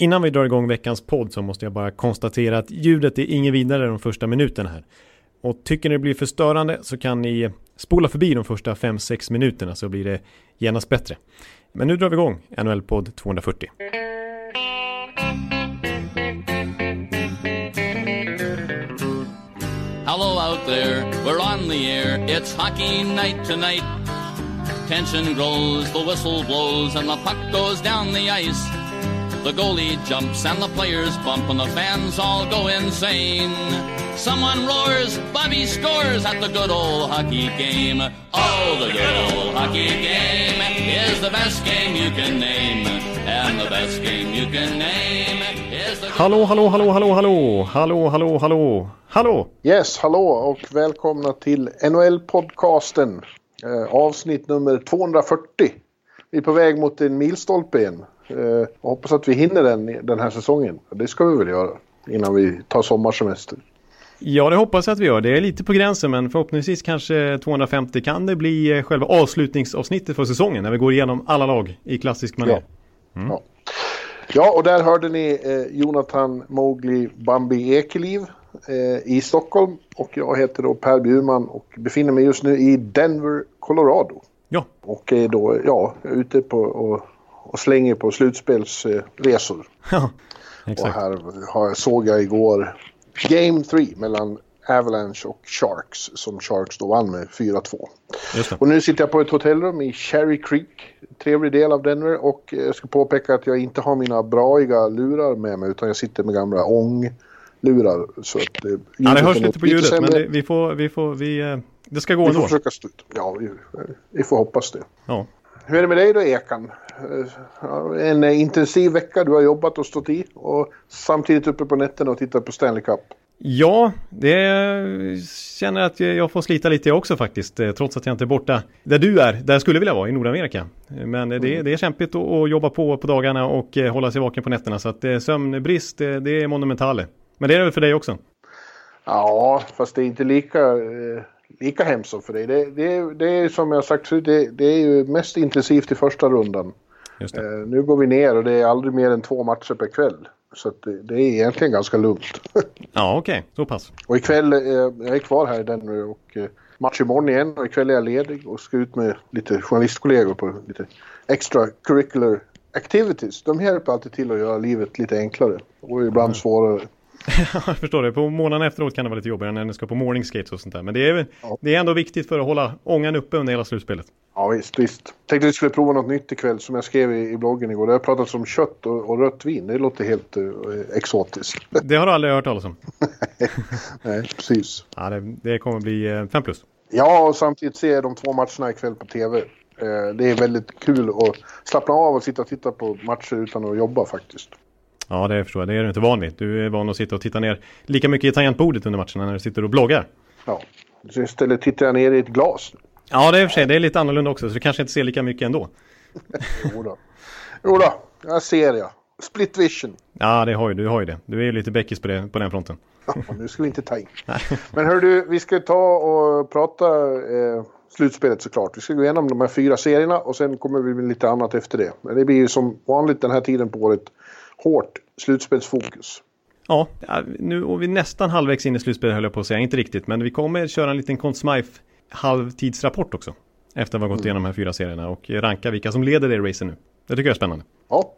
Innan vi drar igång veckans podd så måste jag bara konstatera att ljudet är inget vidare de första minuterna här. Och tycker ni det blir för störande så kan ni spola förbi de första 5-6 minuterna så blir det genast bättre. Men nu drar vi igång NHL-podd 240. Hello out there, we're on the air. It's hockey night tonight. Tension grows, the whistle blows, and the puck goes down the ice. The goalie jumps and the players bump and the fans all go insane. Someone roars, Bobby scores at the good old hockey game. Oh, the good old hockey game is the best game you can name. And the best game you can name is the Hallå, hallå, hallå, hallå, hallå, hallå, hallå, hallå, hallå! Yes, hallå och välkomna till NHL-podcasten. Eh, avsnitt nummer 240. Vi är på väg mot en milstolpe igen. Eh, och hoppas att vi hinner den den här säsongen. Det ska vi väl göra innan vi tar sommarsemester. Ja, det hoppas jag att vi gör. Det är lite på gränsen, men förhoppningsvis kanske 250 kan det bli eh, själva avslutningsavsnittet för säsongen när vi går igenom alla lag i klassisk manér. Ja. ja, och där hörde ni eh, Jonathan Mowgli Bambi Ekeliv eh, i Stockholm. Och jag heter då Per Bjurman och befinner mig just nu i Denver, Colorado. Ja, Och är då, ja, ute på och, och slänger på slutspelsresor. ja, Och här har, såg jag igår Game 3 mellan Avalanche och Sharks som Sharks då vann med 4-2. Just det. Och nu sitter jag på ett hotellrum i Cherry Creek, trevlig del av Denver och jag ska påpeka att jag inte har mina braiga lurar med mig utan jag sitter med gamla ånglurar. Så att det, Ja, det hörs lite på ljudet, men det, vi får, vi får, vi, eh, det ska gå vi får ändå. försöka stå ut. Ja, vi, vi får hoppas det. Ja. Hur är det med dig då Ekan? Eh, En eh, intensiv vecka, du har jobbat och stått i och samtidigt uppe på nätterna och tittat på Stanley Cup. Ja, det känner att jag får slita lite jag också faktiskt. eh, Trots att jag inte är borta där du är, där jag skulle vilja vara, i Nordamerika. Men det, det är kämpigt att, jobba på på dagarna och hålla sig vaken på nätterna. Så att sömnbrist, det, är monumentale. Men det är det väl för dig också? Ja, fast det är inte lika, lika hemskt som för dig. Det, det, det är som jag sagt förut, det, det är ju mest intensivt i första rundan. Eh, nu går vi ner och det är aldrig mer än två matcher per kväll. Så det, det är egentligen ganska lugnt. Ja, okej, så pass. och ikväll, eh, jag är kvar här i Denver och eh, match imorgon igen och ikväll är jag ledig och ska ut med lite journalistkollegor på lite extra curricular activities. De hjälper alltid till att göra livet lite enklare och ibland svårare. jag förstår det. På månaden efteråt kan det vara lite jobbigare när ni ska på morning skates och sånt där. Men det är, Ja. det är ändå viktigt för att hålla ångan uppe under hela slutspelet. Ja visst, visst. Tänkte vi skulle prova något nytt ikväll som jag skrev i, i bloggen igår. Det har pratats om kött och, och rött vin. Det låter helt eh, exotiskt. Det har du aldrig hört talas om. Nej, precis. Ja, det, det kommer bli 5 plus. Ja, och samtidigt ser jag de två matcherna ikväll på tv. Eh, det är väldigt kul att slappna av och sitta och titta på matcher utan att jobba faktiskt. Ja, det förstår jag. Det är du inte van vid. Du är van att sitta och titta ner lika mycket i tangentbordet under matcherna när du sitter och bloggar. Ja. Så istället tittar jag ner i ett glas. Ja, det är i och för sig. Det är lite annorlunda också, så du kanske inte ser lika mycket ändå. Jo då. Jo då, jag ser jag. Split vision. Ja, det har ju, du har ju det. Du är ju lite bäckis på, det, på den fronten. Ja, nu ska vi inte ta in. Men hör du, vi ska ta och prata eh, slutspelet såklart. Vi ska gå igenom de här fyra serierna och sen kommer vi med lite annat efter det. Men det blir ju som vanligt den här tiden på året hårt slutspelsfokus. Ja, nu är vi nästan halvvägs in i slutspelet höll jag på att säga. Inte riktigt, men vi kommer köra en liten Conn Smythe halvtidsrapport också. Efter att vi har gått igenom de här fyra serierna och ranka vilka som leder det racet nu. Det tycker jag är spännande. Ja,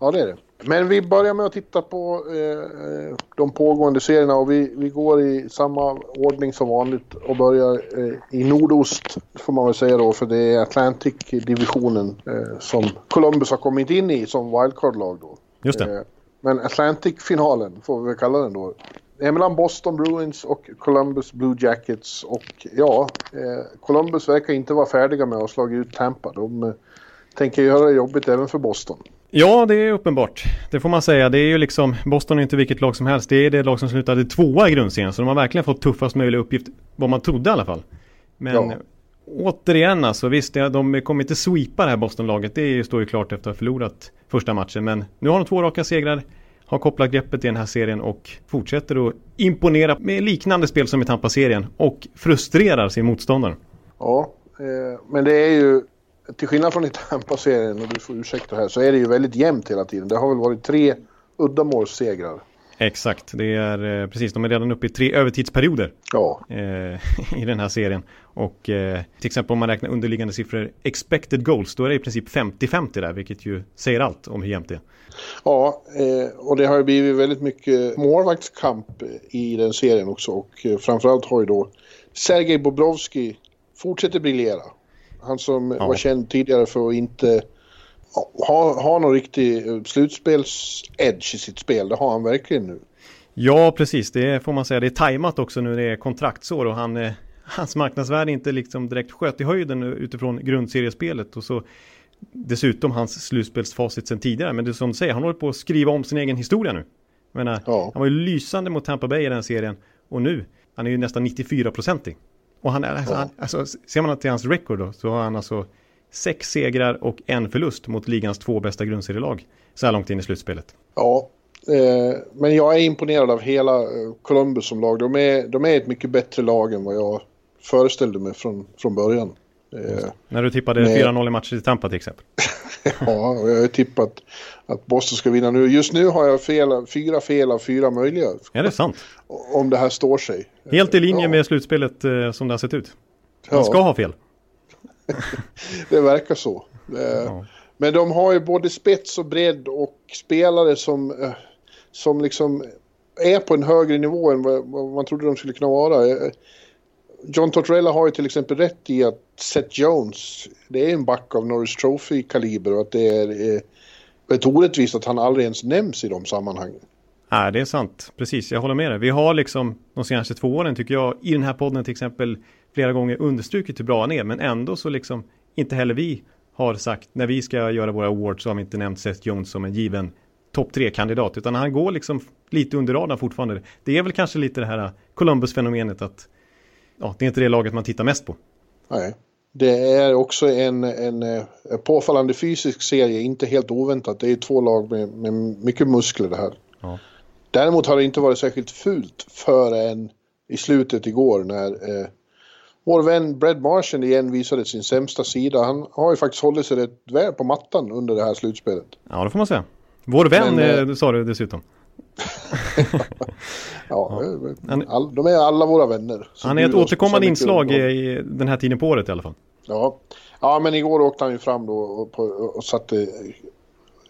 ja det är det. Men vi börjar med att titta på eh, de pågående serierna och vi, vi går i samma ordning som vanligt och börjar eh, i nordost får man väl säga då för det är Atlantic-divisionen eh, som Columbus har kommit in i som wildcard-lag då. Just det. Eh, Men Atlantic-finalen får vi väl kalla den då. Det är mellan Boston Bruins och Columbus Blue Jackets och ja, eh, Columbus verkar inte vara färdiga med att slagit ut Tampa. De eh, tänker göra det jobbigt även för Boston. Ja, det är uppenbart. Det får man säga. Det är ju liksom, Boston är inte vilket lag som helst. Det är det lag som slutade tvåa i grundserien. Så de har verkligen fått tuffast möjliga uppgift, vad man trodde i alla fall. Men Ja återigen alltså, visst, de kommer inte sweepa det här Boston-laget. Det står ju klart efter att ha förlorat första matchen. Men nu har de två raka segrar, har kopplat greppet i den här serien och fortsätter att imponera med liknande spel som i Tampa-serien. Och frustrerar sin motståndare. Ja, eh, men det är ju till skillnad från i Tampa-serien, och du får ursäkta här, så är det ju väldigt jämnt hela tiden. Det har väl varit tre uddamålssegrar. Exakt, det är eh, precis, de är redan uppe i tre övertidsperioder Ja, eh, i den här serien. Och eh, till exempel om man räknar underliggande siffror expected goals, då är det i princip 50-50 där, vilket ju säger allt om hur jämnt det är. ja och det har ju blivit väldigt mycket målvaktskamp i den serien också och framförallt har ju då Sergej Bobrovski fortsätter briljera. Han som Ja. var känd tidigare för att inte ha, ha någon riktig eh, slutspels-edge i sitt spel. Det har han verkligen nu. Ja, precis. Det får man säga. Det är tajmat också nu när det är kontraktsår och han, eh, hans marknadsvärde inte liksom direkt sköt i höjden utifrån grundseriespelet och så dessutom hans slutspelsfacit sen tidigare. Men det är som du säger, han håller på att skriva om sin egen historia nu. Jag menar, Ja. Han var ju lysande mot Tampa Bay i den serien och nu, han är ju nästan 94-procentig. Och han är, alltså, Ja. han, alltså, ser man till hans record då, så har han alltså sex segrar och en förlust mot ligans två bästa grundserielag så här långt in i slutspelet. Ja, eh, men jag är imponerad av hela eh, Columbus som lag. De är, de är ett mycket bättre lag än vad jag föreställde mig från, från början. Eh, När du tippade Nej. 4-0 i matcher i Tampa till exempel. ja, och jag har tippat att Boston ska vinna nu. Just nu har jag fel, fyra fel av fyra möjliga. Är det sant? Om det här står sig. Helt i linje Ja. med slutspelet eh, som det har sett ut. Man Ja. ska ha fel. Det verkar så. Ja. Men de har ju både spets och bredd och spelare som, eh, som liksom är på en högre nivå än vad, vad man trodde de skulle kunna vara. Eh, John Tortorella har ju till exempel rätt i att Seth Jones, det är en back av Norris Trophy-kaliber och att det är eh, ett orättvist att han aldrig ens nämns i de sammanhangen. Nej, det är sant. Precis, jag håller med dig. Vi har liksom de senaste två åren tycker jag i den här podden till exempel flera gånger understrukit hur bra han är. Men ändå så liksom inte heller vi har sagt när vi ska göra våra awards så har vi inte nämnt Seth Jones som en given topp tre kandidat utan han går liksom lite under radarn fortfarande. Det är väl kanske lite det här Columbus-fenomenet att ja, det är inte det laget man tittar mest på. Nej. Det är också en, en, eh, påfallande fysisk serie, inte helt oväntat. Det är två lag med, med mycket muskler det här. Ja. Däremot har det inte varit särskilt fult förrän i slutet igår när eh, vår vän Brad Marchand igen visade sin sämsta sida. Han har ju faktiskt hållit sig rätt väl på mattan under det här slutspelet. Ja, det får man säga. Vår vän, Men, eh, eh, sa du dessutom. Ja, all, de är alla våra vänner. Han är ett återkommande inslag i den här tiden på året i alla fall. Ja. ja, men igår åkte han ju fram då och, på, och satte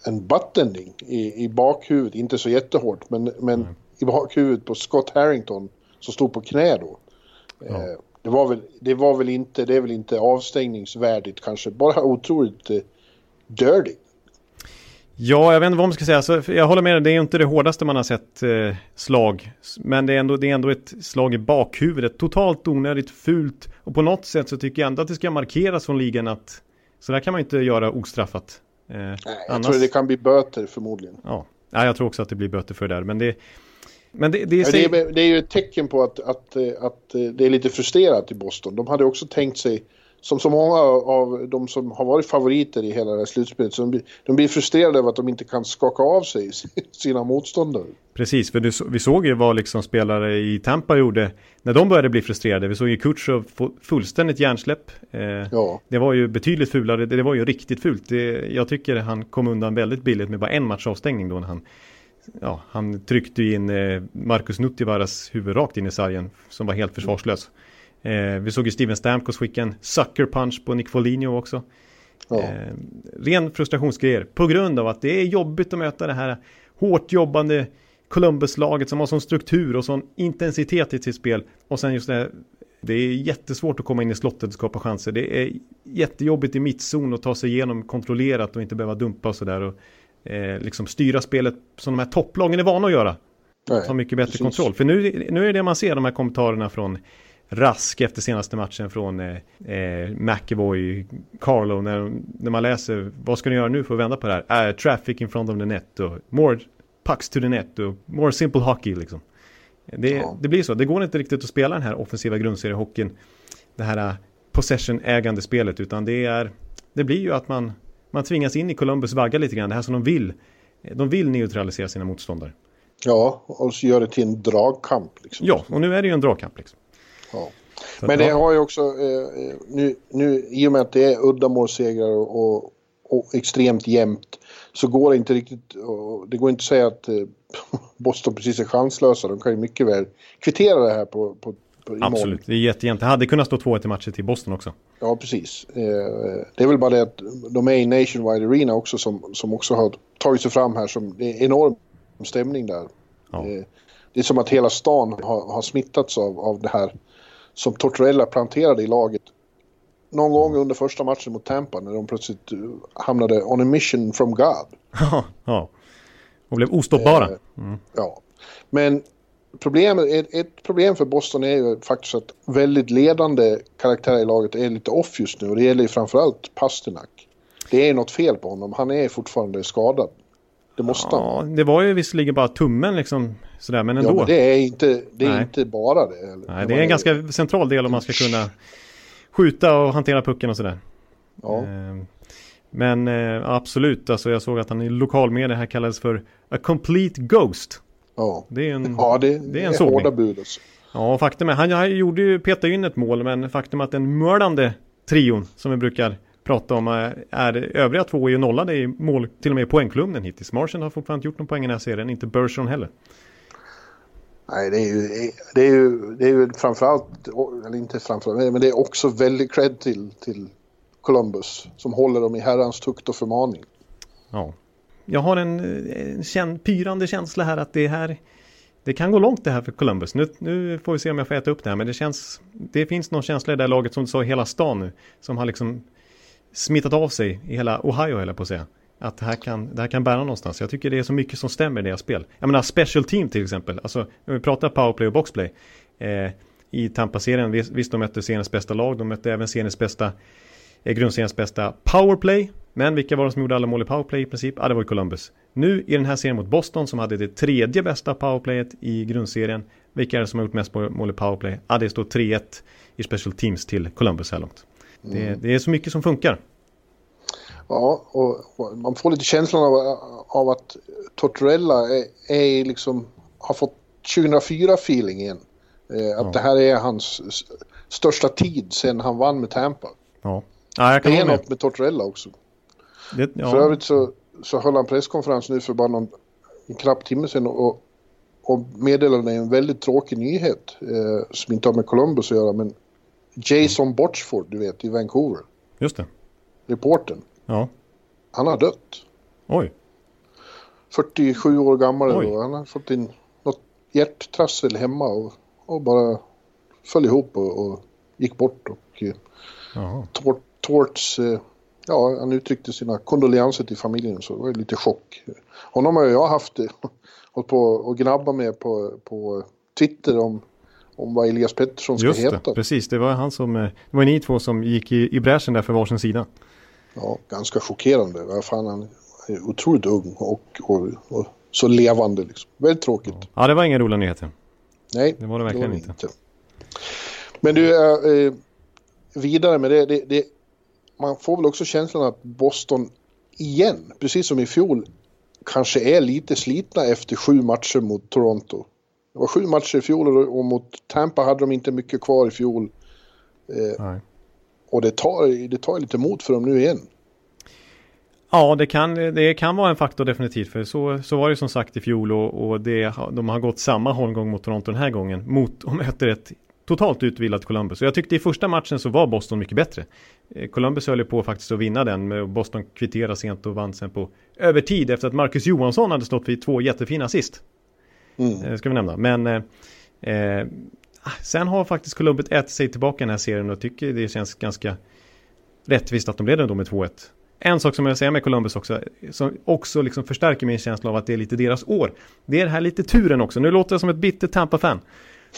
en buttending i, i bakhuvudet, inte så jättehårt, men, men i bakhuvudet på Scott Harrington som stod på knä då. Ja. Eh, det, var väl, det var väl inte, det är väl inte avstängningsvärdigt kanske, bara otroligt eh, dirty. Ja, jag vet inte vad man ska säga. Alltså, jag håller med dig, det är inte det hårdaste man har sett eh, slag. Men det är, ändå, det är ändå ett slag i bakhuvudet. Totalt onödigt, fult. Och på något sätt så tycker jag ändå att det ska markeras från ligan att så där kan man inte göra ostraffat. Eh, Nej, jag annars- tror det kan bli böter förmodligen. ja. ja, jag tror också att det blir böter för det där. Men det, men det, det, Ja, det, säger, är, det är ju ett tecken på att, att, eh, att eh, det är lite frustrerat i Boston. De hade också tänkt sig, som så många av de som har varit favoriter i hela det här slutspelet, så de, blir- de blir frustrerade över att de inte kan skaka av sig sina motståndare. Precis, för du, vi såg ju vad liksom spelare i Tampa gjorde när de började bli frustrerade. Vi såg ju Kutjov få fullständigt hjärnsläpp. Eh, Ja, Det var ju betydligt fulare, det, det var ju riktigt fult. Det, jag tycker han kom undan väldigt billigt med bara en match avstängning då när han Ja, han tryckte in eh, Marcus Nuttivaras huvud rakt in i sargen som var helt försvarslös. Eh, vi såg ju Steven Stamkos skicka en sucker punch på Nick Foligno också. ja. Eh, ren frustrationsgrejer på grund av att det är jobbigt att möta det här hårt jobbande Columbus-laget som har sån struktur och sån intensitet i sitt spel. Och sen just det här, det är jättesvårt att komma in i slottet och skapa chanser. Det är jättejobbigt i mittzon att ta sig igenom kontrollerat och inte behöva dumpa och sådär. Eh, liksom styra spelet som de här topplagen är vana att göra. Nej, Ta mycket bättre precis. kontroll. För nu, nu är det man ser de här kommentarerna från Rask efter senaste matchen från eh, eh, McEvoy, Carlo, när, när man läser vad ska ni göra nu för att vända på det här? Uh, traffic in front of the net och more pucks to the net och more simple hockey liksom. Det, Ja. det blir så, det går inte riktigt att spela den här offensiva grundseriehockeyn, det här eh, possession-ägande spelet, utan det är, det blir ju att man, man tvingas in i Columbus vagga lite grann, det här som de vill. De vill neutralisera sina motståndare. ja, och så gör det till en dragkamp. Liksom. Ja, och nu är det ju en dragkamp liksom. Ja. Så Men det har ju också, eh, eh, nu, nu, i och med att det är uddamålssegrar och, och, extremt jämnt så går det inte riktigt, det går inte att säga att eh, Boston precis är chanslösa. De kan ju mycket väl kvittera det här på, på Absolut, det är jättejämnt. Det hade kunnat stå 2-1 i matcher till Boston också. Ja, precis. Eh, det är väl bara det att de är i Nationwide Arena också som, som också har tagit sig fram här som det är enorm stämning där. Ja. Eh, det är som att hela stan har, har smittats av, av det här som Tortorella planterade i laget någon gång under första matchen mot Tampa när de plötsligt eh, hamnade on a mission from God. Ja, ja. Och blev ostoppbara. Mm. Ja, men problemet, ett, ett, problem för Boston är ju faktiskt att väldigt ledande karaktärer i laget är lite off just nu och det gäller ju framförallt Pasternak. Det är något fel på honom, han är fortfarande skadad. Det måste ja, han. Det var ju visserligen bara tummen liksom sådär, men ändå. Ja, men det är inte, det är inte bara det. Nej, det är en ganska central del om man ska kunna skjuta och hantera pucken och sådär. Ja. Ehm, men eh, absolut, alltså jag såg att han i lokalmedia här kallades för A Complete Ghost. Ja, det är en, ja, det, det är en hårda bud alltså. Ja, faktum är, han, han gjorde ju, petade in ett mål, men faktum är att den mördande trion som vi brukar prata om är, är övriga två är ju nollade i mål, till och med i poängkolumnen hittills. Martian har fortfarande inte gjort någon poäng i den här serien, inte Bergeron heller. Nej, det är ju, det är ju, det är ju framförallt, eller inte framförallt, men det är också väldigt cred till, till Columbus som håller dem i herrans tukt och förmaning. Ja. Jag har en, en känn, pyrande känsla här att det här det kan gå långt det här för Columbus. Nu, nu får vi se om jag får äta upp det här men det känns Det finns någon känsla i det här laget som du sa i hela stan nu Som har liksom Smittat av sig i hela Ohio höll jag på att säga att det här, kan, det här kan bära någonstans. Jag tycker det är så mycket som stämmer i deras spel. Jag menar special team till exempel. Alltså, när vi pratar powerplay och boxplay. Eh, I Tampa-serien, visst, visst de mötte seriens bästa lag. De mötte även seriens bästa, grundseriens bästa powerplay. Men vilka var det som gjorde alla mål i powerplay i princip? Ja, det var Columbus. Nu i den här serien mot Boston som hade det tredje bästa powerplayet i grundserien. Vilka är det som har gjort mest mål i powerplay? Ja, det står 3-1 i special teams till Columbus här långt. Mm. Det, det är så mycket som funkar. Ja, och, och, man får lite känslan av, av att Tortorella är, är liksom, har fått 2004-feeling igen. Eh, att ja. det här är hans största tid sen han vann med Tampa. Ja. Ja, det är något med Tortorella också. Det, ja. För övrigt så, så höll han presskonferens nu för bara någon, en knapp timme sedan och, och meddelade en väldigt tråkig nyhet eh, som inte har med Columbus att göra men Jason Botchford, du vet, i Vancouver. Just det. Reporten. Ja. Han har dött. Oj. 47 år gammal och han har fått in något hjärttrassel hemma och, och bara föll ihop och, och gick bort. Och eh, Tort, Torts, eh, ja han uttryckte sina kondolenser till familjen så det var lite chock. Honom har jag haft, eh, hållit på och gnabba med på, på Twitter om om vad Elias Pettersson ska Just det, heta. Precis, det var han som, det var ni två som gick i, i bräschen där för varsin sida. Ja, ganska chockerande. Vad fan, han är otroligt ung och, och, och så levande. Liksom. Väldigt tråkigt. Ja, det var inga roliga nyheter. Nej, det var det verkligen det var inte. inte. Men du, eh, vidare med det, det, Man får väl också känslan att Boston igen, precis som i fjol, kanske är lite slitna efter sju matcher mot Toronto. Det var sju matcher i fjol och mot Tampa hade de inte mycket kvar i fjol. Eh. Och det tar, det tar lite mod för dem nu igen. Ja, det kan, det kan vara en faktor definitivt. För så, så var det som sagt i fjol och, och det, de har gått samma hållgång mot Toronto den här gången. Mot och möter ett totalt utvilat Columbus. Och jag tyckte i första matchen så var Boston mycket bättre. Eh, Columbus höll ju på faktiskt att vinna den. Boston kvitterade sent och vann sen på övertid efter att Marcus Johansson hade stått vid två jättefina assist. Mm. Eh, ska vi nämna. Men eh, eh Ah, sen har faktiskt Columbus ätit sig tillbaka i den här serien och tycker det känns ganska rättvist att de leder ändå med 2-1. En sak som jag säger med Columbus också, som också liksom förstärker min känsla av att det är lite deras år. Det är det här lite turen också. Nu låter jag som ett bitter Tampa-fan.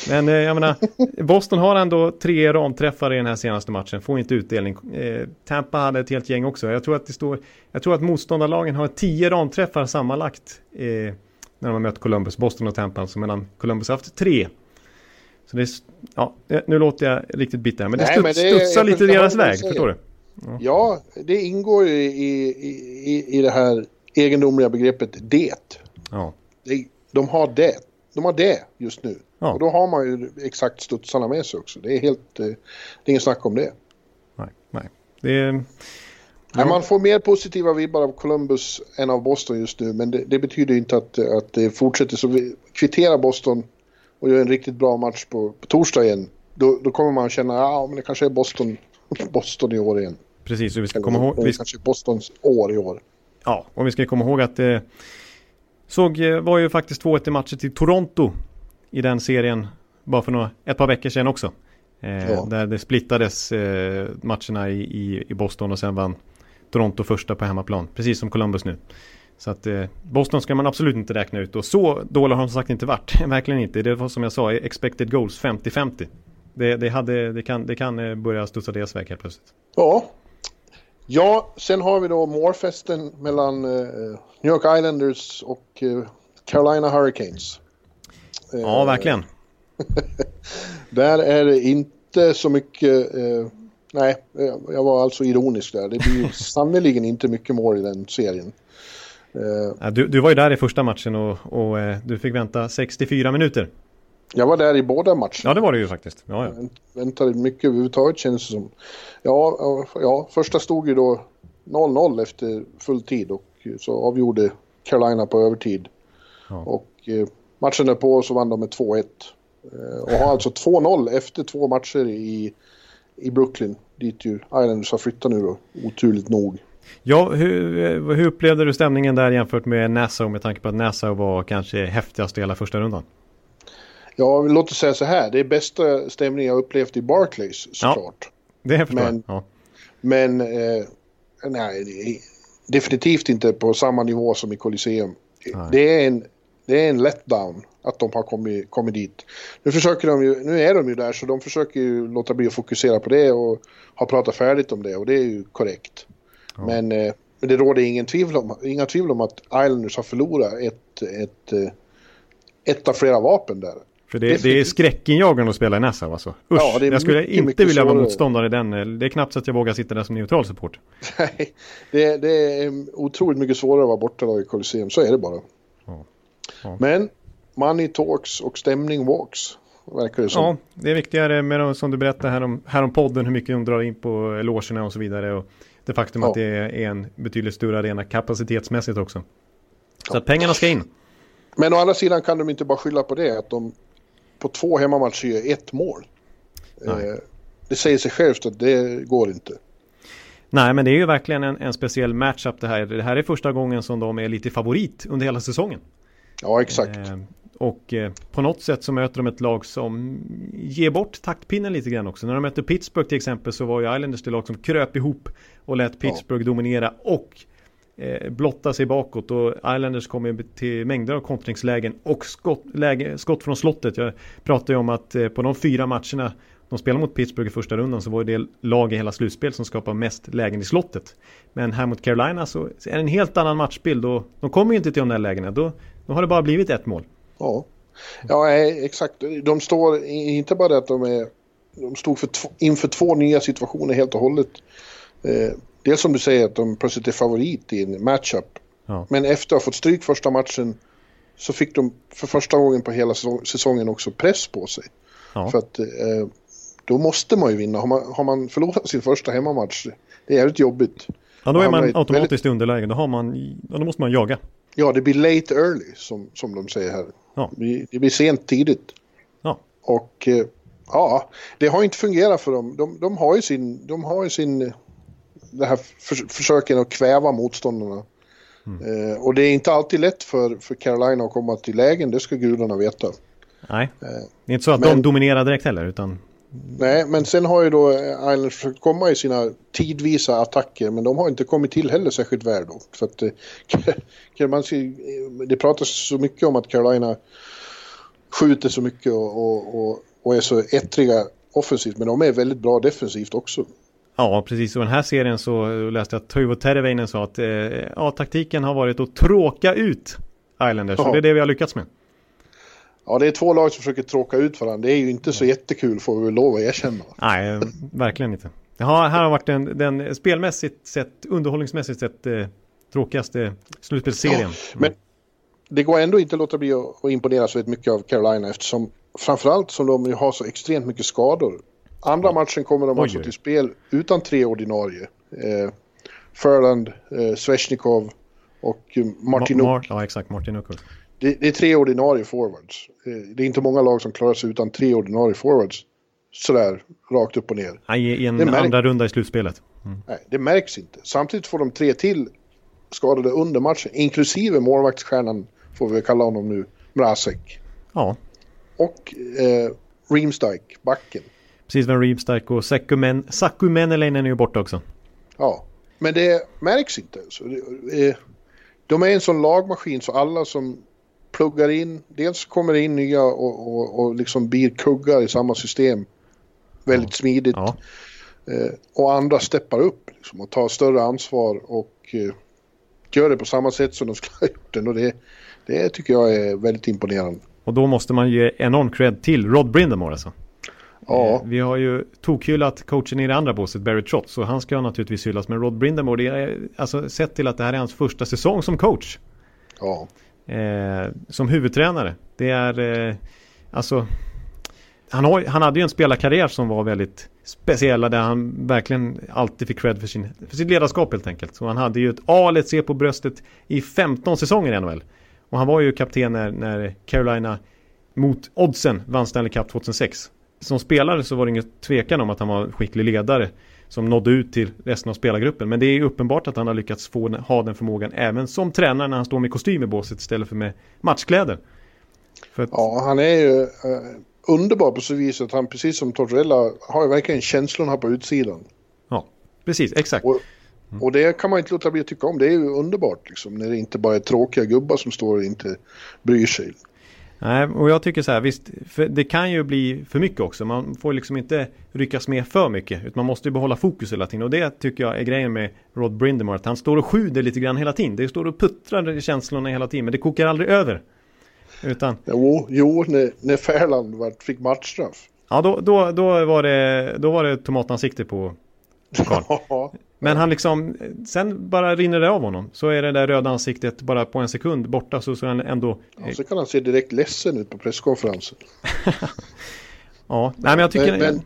Men eh, jag menar, Boston har ändå tre ramträffar i den här senaste matchen, får inte utdelning. Eh, Tampa hade ett helt gäng också. Jag tror att det står, jag tror att motståndarlagen har tio ramträffar sammanlagt eh, när de har mött Columbus, Boston och Tampa, alltså medan Columbus har haft tre. Så det är, ja, nu låter jag riktigt bitter men det, Nej, det studsar lite i deras väg, förstår du? Ja. ja, det ingår ju i, i, i det här egendomliga begreppet det. Ja. De har det. De har det just nu. Ja. Och då har man ju exakt studsarna med sig också. Det är helt, eh, det är ingen snack om det. Nej, nej. Det är, Nej, man får mer positiva vibbar av Columbus än av Boston just nu, men det, det betyder inte att, att det fortsätter. Så vi kvitterar Boston och gör en riktigt bra match på, på torsdag igen. Då, då kommer man känna att men det kanske är Boston, Boston i år igen. Precis, och vi ska komma ihåg... Vi... Kanske Bostons år i år. Ja, och vi ska komma ihåg att det eh, såg, eh, var ju faktiskt 2-1 i matcher till Toronto i den serien bara för några, ett par veckor sedan också. Eh, ja. Där det splittades eh, matcherna i, i, i, Boston och sen vann Toronto första på hemmaplan. Precis som Columbus nu. Så att eh, Boston ska man absolut inte räkna ut. Och så dåliga har de sagt inte varit. Verkligen inte. Det var som jag sa, expected goals 50-50. Det, det, hade, det, kan, det kan eh, börja studsa deras väg helt plötsligt. Ja. Ja, sen har vi då målfesten mellan eh, New York Islanders och eh, Carolina Hurricanes. Ja, verkligen. där är det inte så mycket... Eh, nej, jag var alltså ironisk där. Det blir sannerligen inte mycket mål i den serien. Eh, du, du var ju där i första matchen och, och eh, du fick vänta 64 minuter. Jag var där i båda matcherna. Ja, det var det ju faktiskt. Ja, ja. Jag väntade mycket överhuvudtaget känns det som. Ja, ja, första stod ju då 0-0 efter full tid och så avgjorde Carolina på övertid. Ja. Och eh, matchen därpå så vann de med 2-1. Eh, och har alltså 2-0 efter två matcher i, i Brooklyn. Dit ju Islanders har flyttat nu då, oturligt nog. Ja, hur, hur upplevde du stämningen där jämfört med Nassau med tanke på att Nassau var kanske häftigast i hela första rundan? Ja, låt oss säga så här. Det är bästa stämningen jag upplevt i Barclays såklart. Ja, det förstår men, jag. Ja. Men eh, nej, definitivt inte på samma nivå som i Colosseum. Det är, en, det är en letdown att de har kommit, kommit dit. Nu försöker de ju, nu är de ju där så de försöker ju låta bli att fokusera på det och ha pratat färdigt om det och det är ju korrekt. Ja. Men, eh, men det råder ingen tvivel om, inga tvivel om att Islanders har förlorat ett, ett, eh, ett av flera vapen där. För det, det är skräckinjagande att spela i Nassau alltså. Usch, ja, jag skulle mycket, inte mycket vilja vara motståndare i den. Det är knappt så att jag vågar sitta där som neutral support. Nej, det, det, är otroligt mycket svårare att vara borta i Colosseum. Så är det bara. Ja. Ja. Men money talks och stämning walks. Verkar det som. Ja, det är viktigare med de, som du berättade här om, här om podden. Hur mycket de drar in på logerna och så vidare. Och det faktum att det är en betydligt större arena kapacitetsmässigt också. Så att pengarna ska in. Men å andra sidan kan de inte bara skylla på det. Att de på två hemmamatcher gör ett mål. Eh, det säger sig självt att det går inte. Nej, men det är ju verkligen en, en speciell matchup det här. Det här är första gången som de är lite favorit under hela säsongen. Ja, exakt. Eh, och eh, på något sätt så möter de ett lag som ger bort taktpinnen lite grann också. När de mötte Pittsburgh till exempel så var ju Islanders det lag som kröp ihop och lät Pittsburgh ja. dominera och eh, blotta sig bakåt och Islanders kommer till mängder av kontringslägen och skott, läge, skott från slottet. Jag pratade ju om att eh, på de fyra matcherna de spelade mot Pittsburgh i första rundan så var det lag i hela slutspel som skapar mest lägen i slottet. Men här mot Carolina så är det en helt annan matchbild och de kommer ju inte till de där lägena. Då, då har det bara blivit ett mål. Ja, ja exakt. De står inte bara det att de är de stod för inför två nya situationer helt och hållet. Eh, dels som du säger att de plötsligt är favorit i en matchup. Ja. Men efter att ha fått stryk första matchen så fick de för första gången på hela säsongen också press på sig. Ja. För att eh, då måste man ju vinna. Har man, har man förlorat sin första hemmamatch, det är jävligt jobbigt. Ja, då är man automatiskt väldigt... i underläge. Då, har man, då måste man jaga. Ja, det blir late early som, som de säger här. Ja. Det blir sent tidigt. Ja. Och eh, ja, det har inte fungerat för dem. De, de har ju sin, de har ju sin, det här för, försöken att kväva motståndarna. Mm. Eh, och det är inte alltid lätt för, för Carolina att komma till lägen, det ska gudarna veta. Nej, eh, det är inte så att men, de dominerar direkt heller, utan... Nej, men sen har ju då Islanders försökt komma i sina tidvisa attacker, men de har inte kommit till heller särskilt väl då. För att eh, man det pratas så mycket om att Carolina skjuter så mycket och, och, och, och är så ettriga offensivt, men de är väldigt bra defensivt också. Ja, precis. Och den här serien så läste jag att Toivo Terveinen sa att eh, ja, taktiken har varit att tråka ut Islanders. Ja. Och det är det vi har lyckats med. Ja, det är två lag som försöker tråka ut varandra. Det är ju inte så jättekul får vi väl lov att erkänna. Nej, verkligen inte. Ja, här har varit den, den spelmässigt sett, underhållningsmässigt sett eh, tråkigaste slutspelsserien. Ja, men det går ändå inte att låta bli att, imponeras väldigt mycket av Carolina eftersom framförallt som de har så extremt mycket skador. Andra matchen kommer de alltså till spel utan tre ordinarie. Eh, Förland, eh, Sveshnikov och eh, Martin Ma- Mar- ja, exakt. Martin Uckert. Det, det är tre ordinarie forwards. Eh, Det är inte många lag som klarar sig utan tre ordinarie forwards. Sådär, rakt upp och ner. Nej, I en andra runda i slutspelet. Nej, det märks inte. Samtidigt får de tre till skadade under matchen, inklusive målvaktsstjärnan, får vi kalla honom nu, Mrazek. Ja, Och eh, Reemsdijk, backen. precis. Van Riemsdijk och Sakumen, Sakumenelainen är ju borta också. Ja, men det märks inte. Så det, eh, de är en sån lagmaskin så alla som pluggar in, dels kommer det in nya och, och, och liksom blir kuggar i samma system väldigt smidigt. Ja, Eh, och andra steppar upp liksom, och tar större ansvar och eh, gör det på samma sätt som de skulle ha gjort det. Och det, det tycker jag är väldigt imponerande. och då måste man ge enorm cred till Rod Brindamore alltså. Ja, Eh, Vi har ju tokhyllat coachen i det andra båset, Barry Trotz, så han ska naturligtvis hyllas. Men Rod Brindamore, det är, alltså sett till att det här är hans första säsong som coach. ja, Eh, som huvudtränare. Det är, eh, alltså, han, har, han hade ju en spelarkarriär som var väldigt speciella där han verkligen alltid fick cred för, sin, för sitt ledarskap helt enkelt. Så han hade ju ett A eller ett C på bröstet i 15 säsonger i NHL. Och han var ju kapten när, när Carolina mot oddsen vann Stanley Cup 2006. Som spelare så var det ingen tvekan om att han var en skicklig ledare som nådde ut till resten av spelargruppen. Men det är uppenbart att han har lyckats få, ha den förmågan även som tränare när han står med kostym i båset istället för med matchkläder. För att, ja, han är ju eh, underbar på så vis att han precis som Tortorella har ju verkligen känslorna på utsidan. ja, precis, exakt. Och, och det kan man inte låta bli att tycka om. Det är ju underbart liksom, när det inte bara är tråkiga gubbar som står och inte bryr sig. Nej, och jag tycker så här, visst, det kan ju bli för mycket också. Man får liksom inte ryckas med för mycket. Utan man måste ju behålla fokus hela tiden. Och det tycker jag är grejen med Rod Brindamore. Att han står och sjuder lite grann hela tiden. Det står och puttrar i känslorna hela tiden. Men det kokar aldrig över. Utan, Jo, jo när, när Färland fick matchstraff. ja då, då, då, var, det, då var det tomatansikte på Karl. Ja, Men han liksom, sen bara rinner det av honom. Så är det där röda ansiktet bara på en sekund borta. Så, så är han ändå, och så kan han se direkt ledsen ut på presskonferensen. ja. Nej men jag tycker, Men, men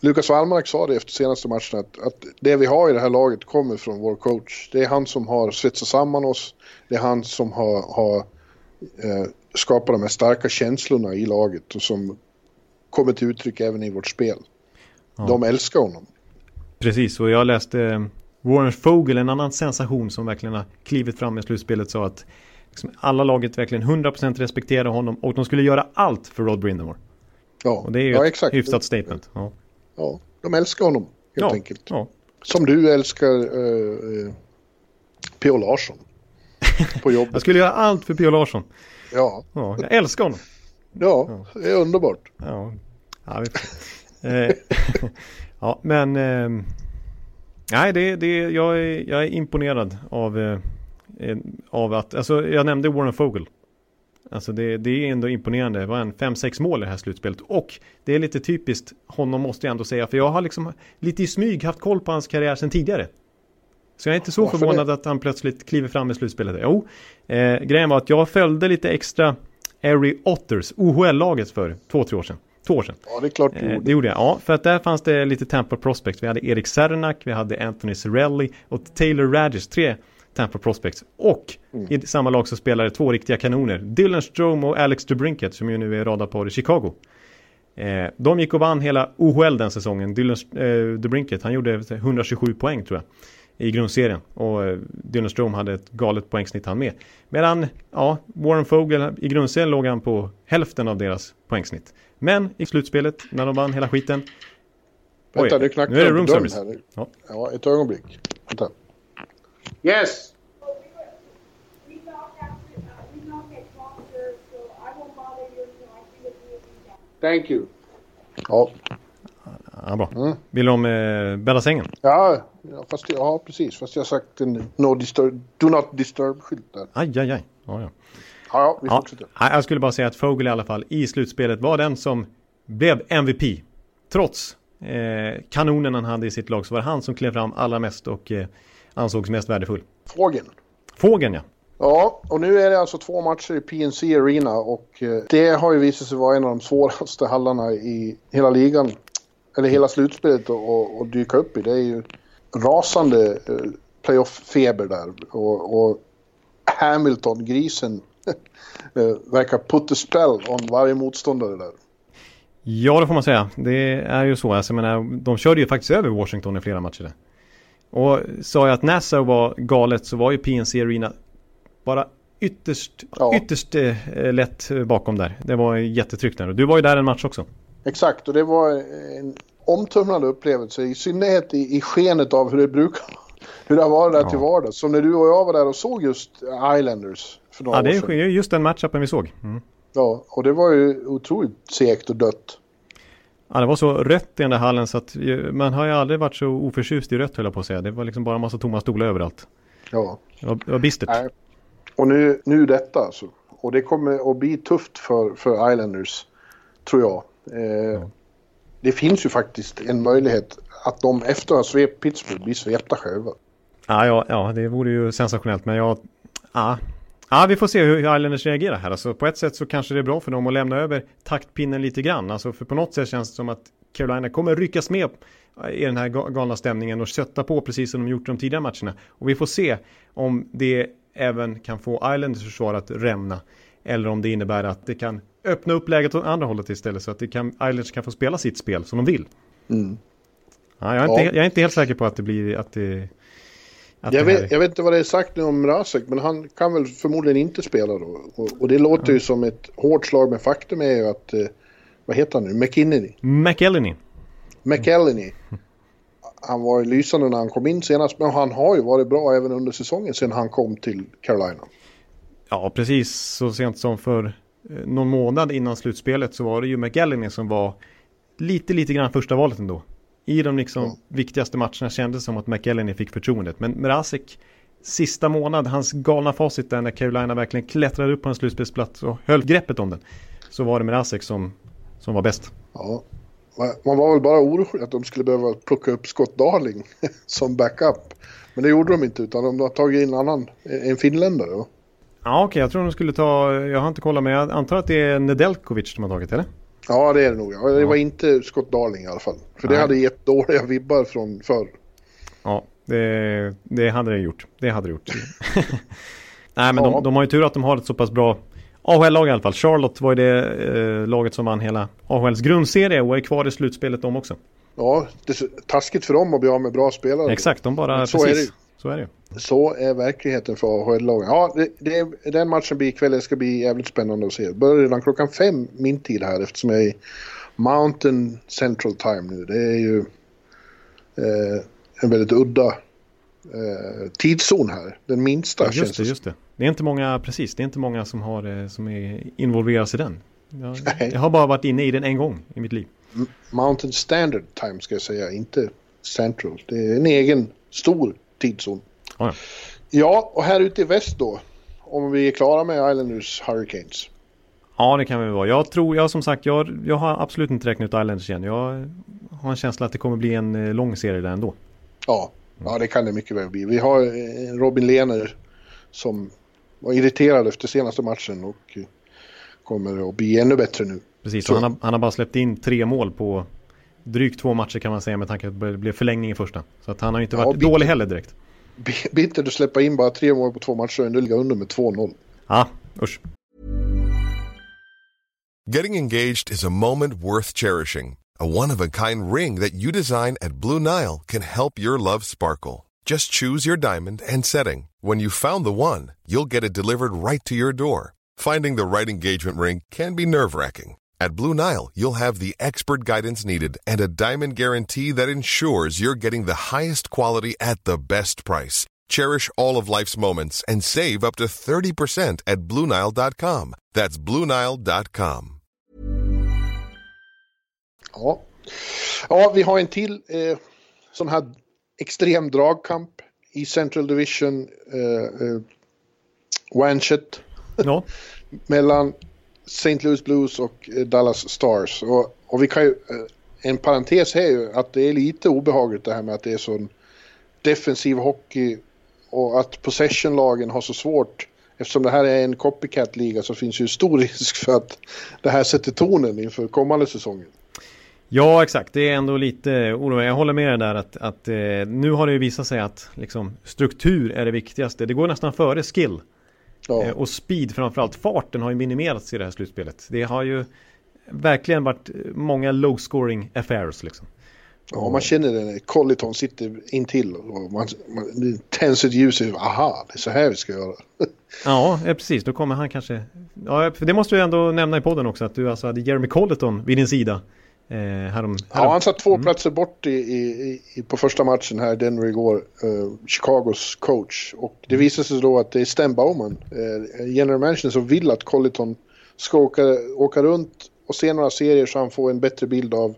Lukas Wallmark sa det efter senaste matchen att, att det vi har i det här laget kommer från vår coach. Det är han som har svetsat samman oss. Det är han som har, har eh, skapat de här starka känslorna i laget och som kommer till uttryck även i vårt spel. Ja. De älskar honom. Precis, och jag läste eh, Warren Fogel, en annan sensation som verkligen har klivit fram i slutspelet, sa att liksom, alla laget verkligen 100% respekterar honom och de skulle göra allt för Rod Brindamore. Ja, Och det är ju ja, ett exakt. hyfsat statement. Ja, Ja, de älskar honom helt ja, enkelt. ja. Som du älskar uh, uh, P.O. Larsson på jobbet. Jag skulle göra allt för P.O. Larsson. Ja, Ja, jag älskar honom. ja, det är underbart. Ja, ja, vi- eh, ja men eh, nej, det, det, jag, är, jag är imponerad av, eh, av att, alltså jag nämnde Warren Fogel. Alltså det, det är ändå imponerande. Det var en 5-6 mål i det här slutspelet. Och det är lite typiskt honom måste jag ändå säga. För jag har liksom lite i smyg haft koll på hans karriär sedan tidigare. Så jag är inte så Varför förvånad att han plötsligt kliver fram i slutspelet. Jo, eh, grejen var att jag följde lite extra Erie Otters, OHL-laget för två, tre år sedan. Två år sedan. Ja, det är klart du Eh, gjorde. det gjorde jag. Ja, för att där fanns det lite Tampa Prospects. Vi hade Erik Sernak, vi hade Anthony Cirelli och Taylor Radgers. Tre Tampa Prospects. Och Mm. i samma lag så spelade två riktiga kanoner. Dylan Strome och Alex DeBrinket som ju nu är radarpar i Chicago. Eh, de gick och vann hela OHL den säsongen. Dylan eh, DeBrinket, han gjorde 127 poäng tror jag. I grundserien. Och eh, Dylan Strome hade ett galet poängsnitt han med. Medan, ja, Warren Fogel i grundserien låg han på hälften av deras poängsnitt. Men i slutspelet, när de vann hela skiten. Vänta, Oj, nu knackar nu är det room service. här. Ja. Ja, ett ögonblick. Vänta. Yes! Thank you. Ja, Ja, bra. Mm. Vill de eh, bädda sängen? ja, ja, fast, ja, precis. Fast jag har sagt en no disturb, do not disturb-skylt där. Aj, aj, aj. Ja, ja. Ja, ja, vi fortsätter. jag skulle bara säga att Fogel i alla fall i slutspelet var den som blev MVP. Trots eh, kanonen han hade i sitt lag så var det han som klev fram allra mest och eh, ansågs mest värdefull. Fågeln. Fågeln ja. Ja, och nu är det alltså två matcher i PNC Arena och eh, det har ju visat sig vara en av de svåraste hallarna i hela ligan. Eller hela slutspelet att- dyka upp i. Det är ju rasande eh, playoff-feber där. Och, och Hamilton, grisen, verkar put a spell on varje motståndare där. Ja, det får man säga. Det är ju så. Alltså, jag menar, de körde ju faktiskt över Washington i flera matcher. Och sa jag att Nassau var galet så var ju PNC Arena bara ytterst, ja. ytterst eh, lätt bakom där. Det var jättetryck där. Och du var ju där en match också. Exakt, och det var en omtumlande upplevelse. I synnerhet i, i skenet av hur det brukar hur det har varit där ja. till vardags. Som när du och jag var där och såg just Islanders för några Ja, det är just den matchupen vi såg. Mm. Ja, och det var ju otroligt segt och dött. Ja, det var så rött i den där hallen så att man har ju aldrig varit så oförtjust i rött höll jag på att säga. Det var liksom bara en massa tomma stolar överallt. Ja. Det var, det var bistert. Nej. Och nu, nu detta alltså. Och det kommer att bli tufft för, för Islanders, tror jag. Eh, ja. Det finns ju faktiskt en möjlighet att de efter att ha svept Pittsburgh blir svepta själva. Ja, ja, ja, det vore ju sensationellt. Men jag... Ja. ja, vi får se hur Islanders reagerar här. Alltså, på ett sätt så kanske det är bra för dem att lämna över taktpinnen lite grann. Alltså, för på något sätt känns det som att Carolina kommer ryckas med i den här galna stämningen och sätta på precis som de gjort de tidigare matcherna. Och vi får se om det även kan få Islanders försvar att rämna. Eller om det innebär att det kan öppna upp läget åt andra hållet istället så att det kan, Islanders kan få spela sitt spel som de vill. Mm. Ja, jag, är inte, jag är inte helt säker på att det blir att det jag, det vet, jag vet inte vad det är sagt nu om Rasek, men han kan väl förmodligen inte spela då. Och, och det låter ja. ju som ett hårt slag, men faktum är ju att, eh, vad heter han nu, McKinney? McElhenney. McElhenney. Han var ju lysande när han kom in senast, men han har ju varit bra även under säsongen sedan han kom till Carolina. Ja, precis. Så sent som för eh, någon månad innan slutspelet så var det ju McElhenney som var lite, lite grann första valet ändå. I de liksom ja. viktigaste matcherna kändes det som att McElhenney fick förtroendet. Men Mrazek, sista månad, hans galna facit där när Carolina verkligen klättrade upp på en slutspelsplats och höll greppet om den. Så var det Mrazek som, som var bäst. Ja, man var väl bara orolig att de skulle behöva plocka upp Scott Darling som backup. Men det gjorde de inte utan de har tagit in annan, en finländare. Ja, okej, okay, jag tror de skulle ta, jag har inte kollat men jag antar att det är Nedeljkovic de har tagit, eller? Ja, det är det nog. Ja. Det var inte Scott Darling i alla fall. För Nej. det hade gett dåliga vibbar från förr. Ja, det, det hade det gjort. Det hade det gjort. Nej, men ja. de, de, har ju tur att de har ett så pass bra AHL-lag i alla fall. Charlotte var ju det eh, laget som vann hela AHLs grundserie och är kvar i slutspelet de också. Ja, det är taskigt för dem att bli av med bra spelare. Exakt, de bara... Så precis. är det Så är det Så är verkligheten för AHL-lagen. Ja, det, det, den matchen blir ikväll. Det ska bli jävligt spännande att se. Börjar redan klockan fem min tid här eftersom jag är i Mountain Central Time nu. Det är ju eh, en väldigt udda eh, tidszon här. Den minsta ja, just det, just det. Det är inte många, precis, det är inte många som, har, eh, som är involverade i den. Jag, jag, har bara varit inne i den en gång i mitt liv. Mountain Standard Time ska jag säga, inte Central. Det är en egen stor tidszon. Ja. ja, och här ute i väst då. Om vi är klara med Islanders Hurricanes. Ja, det kan vi vara. Jag tror, jag som sagt, jag, jag har absolut inte räknat ut Islanders igen. Jag har en känsla att det kommer bli en eh, lång serie där ändå. Ja, ja det kan det mycket väl bli. Vi har eh, Robin Lehner som var irriterad efter senaste matchen och eh, kommer att bli ännu bättre nu. Precis, han har, han har bara släppt in tre mål på drygt två matcher kan man säga med tanke på att det blev förlängning i första. Så att han har inte varit ja, dålig heller direkt. Bittert att släppa in bara tre mål på två matcher och ändå ligga under med 2-0. Ja, usch. Getting engaged is a moment worth cherishing. A one-of-a-kind ring that you design at Blue Nile can help your love sparkle. Just choose your diamond and setting. When you found the one, you'll get it delivered right to your door. Finding the right engagement ring can be nerve-wracking. At Blue Nile, you'll have the expert guidance needed and a diamond guarantee that ensures you're getting the highest quality at the best price. Cherish all of life's moments and save up to 30% at BlueNile.com. That's BlueNile.com. Ja. ja, vi har en till eh, sån här extrem dragkamp i Central Division. Eh, eh, Wanchet. Ja. mellan St. Louis Blues och eh, Dallas Stars. Och, och vi kan ju, eh, en parentes här är ju att det är lite obehagligt det här med att det är sån defensiv hockey och att possessionlagen har så svårt Eftersom det här är en copycat-liga så finns ju stor risk för att det här sätter tonen inför kommande säsongen. Ja, exakt. Det är ändå lite oroande. Jag håller med dig där att, att eh, nu har det ju visat sig att liksom, struktur är det viktigaste. Det går nästan före skill. Ja. Eh, och speed framförallt. Farten har ju minimerats i det här slutspelet. Det har ju verkligen varit många low scoring affairs liksom. Ja, man känner det Colliton sitter intill och man, man, tänds ett ljus. och, Aha, det är så här vi ska göra. Ja, eh, precis. Då kommer han kanske... Ja, för det måste du ändå nämna i podden också. Att du alltså hade Jeremy Colleton vid din sida. Eh, härom, härom. Ja, han satt två platser bort i, i, i, på första matchen här i Denver igår. eh, Chicagos coach. Och det visade sig då att det är Stan Bowman, uh, general manager, som vill att Colliton ska åka, åka runt och se några serier så han får en bättre bild av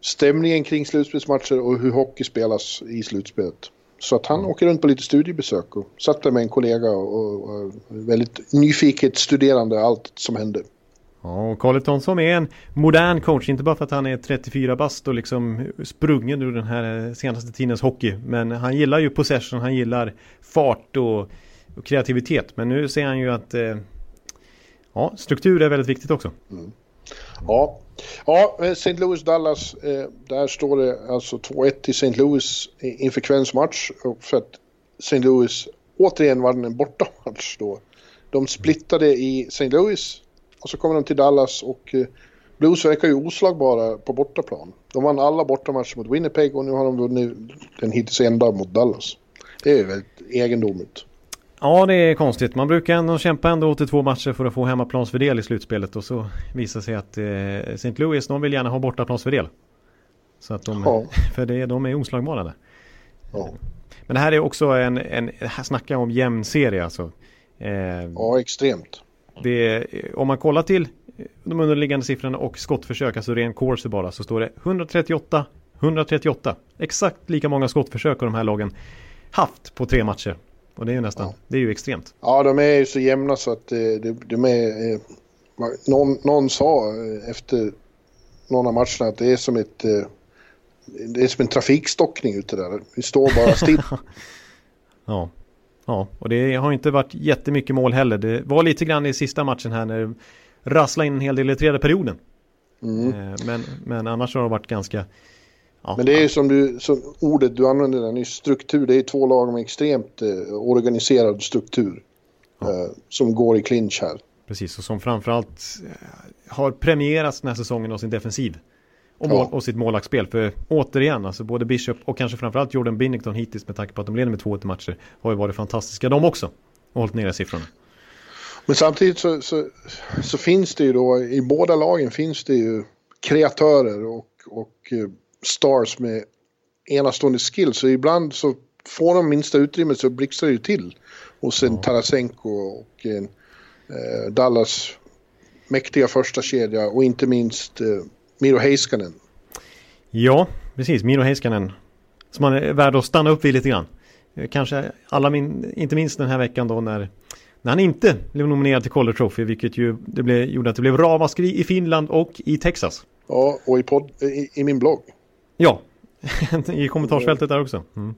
stämningen kring slutspelsmatcher och hur hockey spelas i slutspelet. Så att han åker runt på lite studiebesök och satt där med en kollega och, och, och väldigt nyfiket studerande allt som hände. Ja, och Colleton som är en modern coach, inte bara för att han är 34 bast och liksom sprungen ur den här eh, senaste tidens hockey. Men han gillar ju possession, han gillar fart och, och kreativitet. Men nu ser han ju att eh, ja, struktur är väldigt viktigt också. Mm. Ja, ja eh, St. Louis-Dallas, eh, där står det alltså 2-1 till St. Louis inför kvällens match. För att St. Louis återigen vann en bortamatch då. De splittade i St. Louis och så kommer de till Dallas och eh, Blues verkar ju oslagbara på bortaplan. De vann alla bortamatcher mot Winnipeg och nu har de vunnit den hittills enda mot Dallas. Det är väldigt egendomligt. Ja, det är konstigt. Man brukar ändå kämpa ändå 82 matcher för att få hemmaplansfördel i slutspelet och så visar sig att eh, St. Louis, de vill gärna ha bortaplansfördel. Så att de, Ja. för det, de är oslagbara där. Ja, Men det här är också en, en här snackar om jämn serie alltså. Eh, ja extremt. Det om man kollar till de underliggande siffrorna och skottförsök, alltså ren corsi bara, så står det 138, 138. Exakt lika många skottförsök har de här lagen haft på tre matcher. Och det är ju nästan, Ja. det är ju extremt. Ja, de är ju så jämna så att eh, de, de är... Eh, någon, någon sa eh, efter någon av matcherna att det är som ett... Eh, det är som en trafikstockning ute där. Vi står bara still. Ja. Ja, och det har inte varit jättemycket mål heller. Det var lite grann i sista matchen här när det rasslade in en hel del i tredje perioden. Mm. Eh, Men, men annars har det varit ganska... Ja, Men det är ju som, du, som ordet du använde där nyss, struktur. Det är två lag med extremt eh, organiserad struktur. Eh, som går i clinch här. Precis, och som framförallt har premierats den här säsongen av sin defensiv. Och, Ja. mål, och sitt målvaktsspel. För återigen, alltså både Bishop och kanske framförallt Jordan Binnington hittills med tanke på att de leder med 2-1 i matcher har ju varit fantastiska de också. Och hållit nere siffrorna. Men samtidigt så, så, så finns det ju då, i båda lagen finns det ju kreatörer och, och eh, stars med enastående skills. Så ibland så får de minsta utrymmet så blixtrar det ju till hos en Tarasenko och eh, Dallas mäktiga första kedja och inte minst eh, Miro Heiskanen. Ja, precis. Miro Heiskanen. Som man är värd att stanna upp vid lite grann. Eh, Kanske alla min, inte minst den här veckan då när, när han inte blev nominerad till Calder Trophy. Vilket ju det blev, gjorde att det blev ramaskri i Finland och i Texas. Ja, och i, podd, i, i min blogg. Ja, i kommentarsfältet där också. Mm.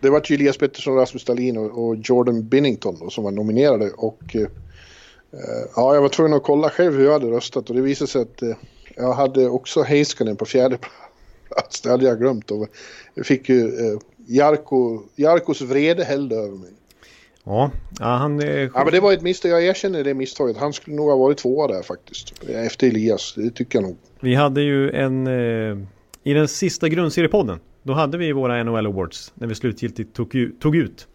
Det var ju Elias Pettersson, Rasmus Dahlin och, och Jordan Binnington då, som var nominerade. Och, eh, ja, jag var tvungen att kolla själv hur jag hade röstat och det visade sig att eh, jag hade också Heiskanen på fjärde plats. Det hade jag glömt. Och jag fick ju eh, Jarko, Jarkos vrede hällde över mig. Ja, ja, han... Eh, Ja, men det var ett misstag. Jag erkänner det misstaget. Han skulle nog ha varit tvåa där faktiskt. Efter Elias, det tycker jag nog. Vi hade ju en... Eh, I den sista grundseriepodden. Då hade vi våra NHL Awards. När vi slutgiltigt tog, tog ut.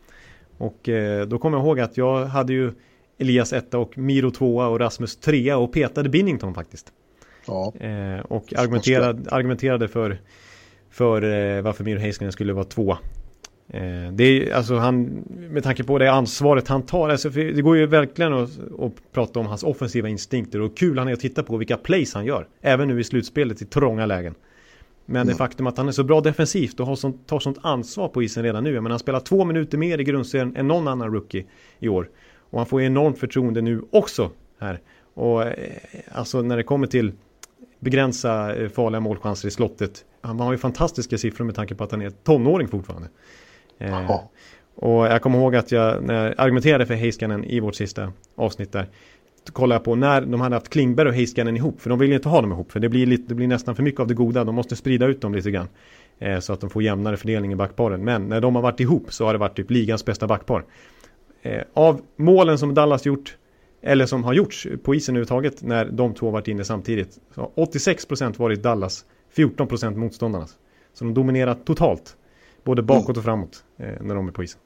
Och eh, då kommer jag ihåg att jag hade ju Elias etta och Miro tvåa och Rasmus trea och petade Binnington faktiskt. Ja, Eh, och argumenterade, argumenterade för, för eh, varför Miro Heiskanen skulle vara tvåa. Eh, det är alltså han, med tanke på det ansvaret han tar, alltså för det går ju verkligen att, att prata om hans offensiva instinkter och kul han är att titta på vilka plays han gör. Även nu i slutspelet i trånga lägen. Men det faktum att han är så bra defensivt och har sånt, tar sånt ansvar på isen redan nu. Menar, han spelar två minuter mer i grundserien än någon annan rookie i år. Och han får enormt förtroende nu också här. Och eh, alltså när det kommer till begränsa eh, farliga målchanser i slottet. Han har ju fantastiska siffror med tanke på att han är tonåring fortfarande. Eh. Och jag kommer ihåg att jag, när jag argumenterade för Heiskanen i vårt sista avsnitt där, kollar jag på när de hade haft Klingberg och Heiskanen ihop. För de vill ju inte ha dem ihop. För det blir, lite, det blir nästan för mycket av det goda. De måste sprida ut dem lite grann. Eh, så att de får jämnare fördelning i backparen. Men när de har varit ihop så har det varit typ ligans bästa backpar. Eh, av målen som Dallas gjort eller som har gjorts på isen överhuvudtaget när de två varit inne samtidigt. Så 86% varit Dallas, 14% motståndarnas. Så de dominerar totalt, både bakåt och framåt eh, när de är på isen.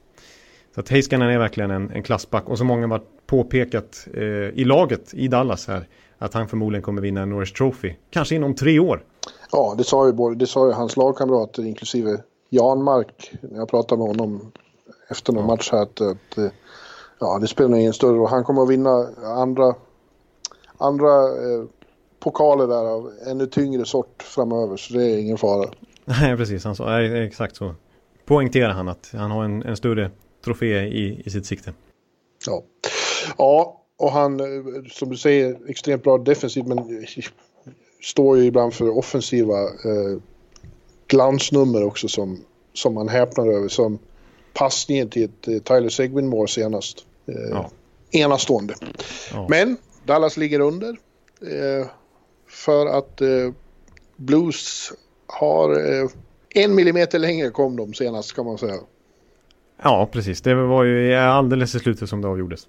Så att Heiskanen är verkligen en, en klassback och så många har påpekat eh, i laget i Dallas här att han förmodligen kommer vinna en Norris Trophy, kanske inom tre år. Ja, det sa ju, både, det sa ju hans lagkamrater inklusive Janmark när jag pratade med honom efter någon ja. match här att, att eh, ja, det spelar ingen större roll. Han kommer att vinna andra, andra eh, pokaler där av ännu tyngre sort framöver så det är ingen fara. Nej, precis. Han sa, exakt så. Poängterar han att han har en, en större trofé i, i sitt sikte. Ja. ja, och han, eh, som du säger, extremt bra defensivt men står ju ibland för offensiva eh, glansnummer också som, som man häpnar över. Som passningen till ett eh, Tyler Seguin mål senast. Eh, ja. Enastående. Ja. Men Dallas ligger under. Eh, för att eh, Blues har eh, en millimeter längre kom de senast kan man säga. Ja, precis. Det var ju alldeles i slutet som det avgjordes.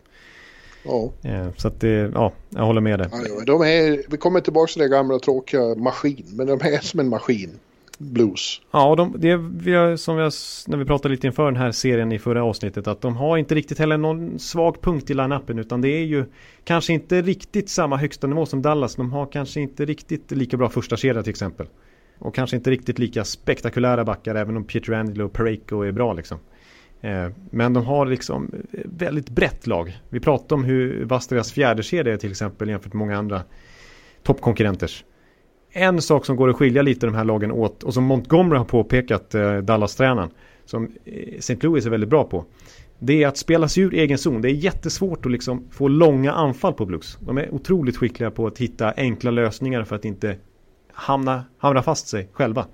Ja. Eh, så att det, ja, jag håller med dig. Ja, de är, vi kommer tillbaka till det gamla tråkiga maskin, men de är som en maskin. Blues. Ja, och de, det vi som vi har, när vi pratade lite inför den här serien i förra avsnittet att de har inte riktigt heller någon svag punkt i line-upen utan det är ju kanske inte riktigt samma högsta nivå som Dallas. De har kanske inte riktigt lika bra första kedja till exempel. Och kanske inte riktigt lika spektakulära backar även om Peter Angelo och Pareko är bra liksom. Eh, men de har liksom eh, väldigt brett lag. Vi pratade om hur vass deras fjärdekedja är till exempel jämfört med många andra toppkonkurrenters. En sak som går att skilja lite de här lagen åt och som Montgomery har påpekat, eh, Dallas-tränaren, som eh, St. Louis är väldigt bra på. Det är att spela sig ur egen zon. Det är jättesvårt att liksom få långa anfall på Blues. De är otroligt skickliga på att hitta enkla lösningar för att inte hamna, hamna fast sig själva.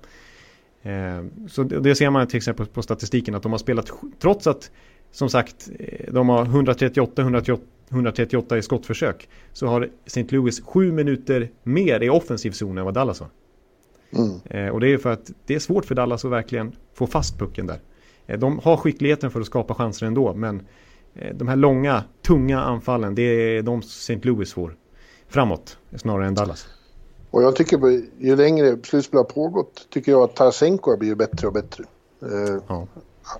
Eh, så det ser man till exempel på statistiken att de har spelat, trots att som sagt eh, de har 138, 138, 138 i skottförsök så har St. Louis sju minuter mer i offensiv zon än vad Dallas har. Mm. Eh, och det är för att det är svårt för Dallas att verkligen få fast pucken där. de har skickligheten för att skapa chanser ändå men de här långa, tunga anfallen det är de St. Louis får framåt snarare än Dallas. Och jag tycker ju längre slutspel har pågått tycker jag att Tarasenko har blivit bättre och bättre. Eh, ja.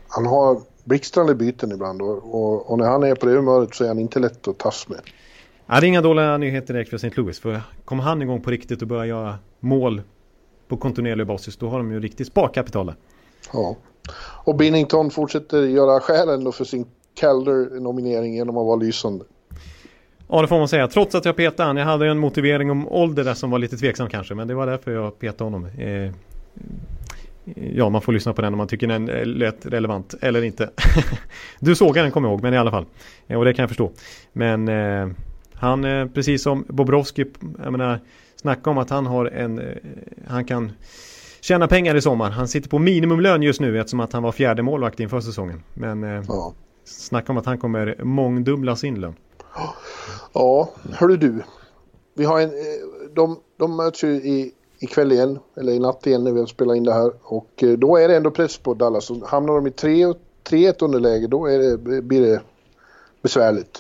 Han har blixtrande byten ibland och, och, när han är på det humöret så är han inte lätt att tas med. Ja, det är inga dåliga nyheter direkt för St. Louis. För kommer han igång på riktigt och börjar göra mål på kontinuerlig basis då har de ju riktigt sparkapital Ja. Och Binnington fortsätter göra skälen för sin Calder-nominering genom att vara lysande. Ja det får man säga. Trots att jag petade han. Jag hade en motivering om ålder där som var lite tveksam kanske. Men det var därför jag petade honom. Eh, ja man får lyssna på den om man tycker den lät relevant eller inte. du såg den kommer jag ihåg men i alla fall. Eh, och det kan jag förstå. Men eh, han eh, precis som Bobrovski. Jag menar snacka om att han har en. Eh, han kan tjäna pengar i sommar. Han sitter på minimumlön just nu eftersom att han var fjärde målvakt inför säsongen. Men eh, ja. snacka om att han kommer mångdubbla sin lön. Ja, hörru du. Vi har en, eh, de, de möts ju i, ikväll igen, eller i natt igen när vi spelar in det här. Och eh, då är det ändå press på Dallas. Så hamnar de i 3-1 underläge då är det, blir det besvärligt.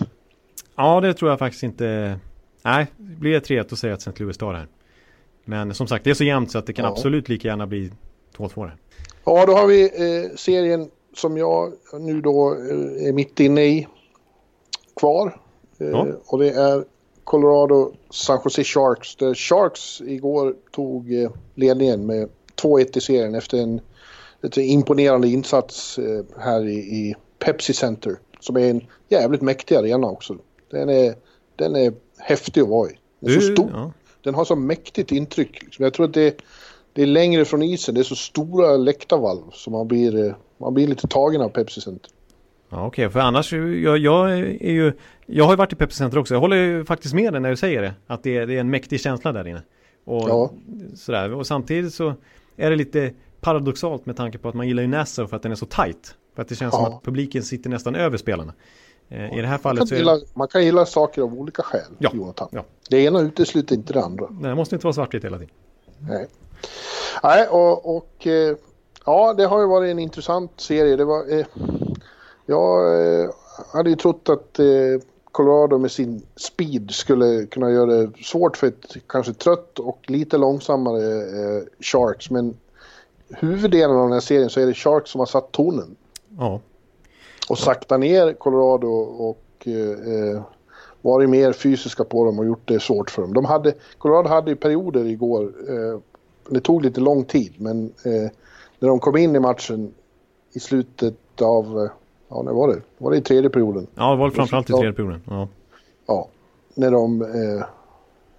Ja, det tror jag faktiskt inte. Nej, blir det 3-1 och säger att St. Louis tar det här. Men som sagt, det är så jämnt så att det kan ja. absolut lika gärna bli 2-2 Ja, då har vi eh, serien som jag nu då eh, är mitt inne i kvar. Ja. Eh, och det är Colorado San Jose Sharks. Där Sharks igår tog eh, ledningen med 2-1 i serien efter en lite imponerande insats eh, här i, i Pepsi Center. Som är en jävligt mäktig arena också. Den är, den är häftig att vara i. Den är så stor. Ja. Den har så mäktigt intryck. Liksom. Jag tror att det, det är längre från isen. Det är så stora läktarvalv så man blir, man blir lite tagen av Pepsi Center. Ja, Okej, okay. för annars, jag, jag, är ju, jag har ju varit i Pepsi Center också. Jag håller ju faktiskt med dig när du säger det. Att det är, det är en mäktig känsla där inne. Och, ja. sådär. och samtidigt så är det lite paradoxalt med tanke på att man gillar ju Nassau för att den är så tight. För att det känns ja. som att publiken sitter nästan över spelarna. Eh, I det här Man fallet kan, så är gilla, man kan gilla saker av olika skäl, Ja, Jonathan. ja. Det ena utesluter inte det andra. Nej, det måste inte vara svartvitt hela tiden. Nej, Nej och, och eh, ja, det har ju varit en intressant serie. Det var, eh, jag eh, hade ju trott att eh, Colorado med sin speed skulle kunna göra det svårt för ett kanske trött och lite långsammare eh, Sharks. Men huvuddelen av den här serien så är det Sharks som har satt tonen Ja, och sakta ner Colorado och eh, eh, varit mer fysiska på dem och gjort det svårt för dem. De hade, Colorado hade ju perioder igår, eh, det tog lite lång tid men eh, när de kom in i matchen i slutet av, eh, ja när var det? Var det i tredje perioden? ja det var framförallt i tredje perioden. Ja. Ja, när de, eh,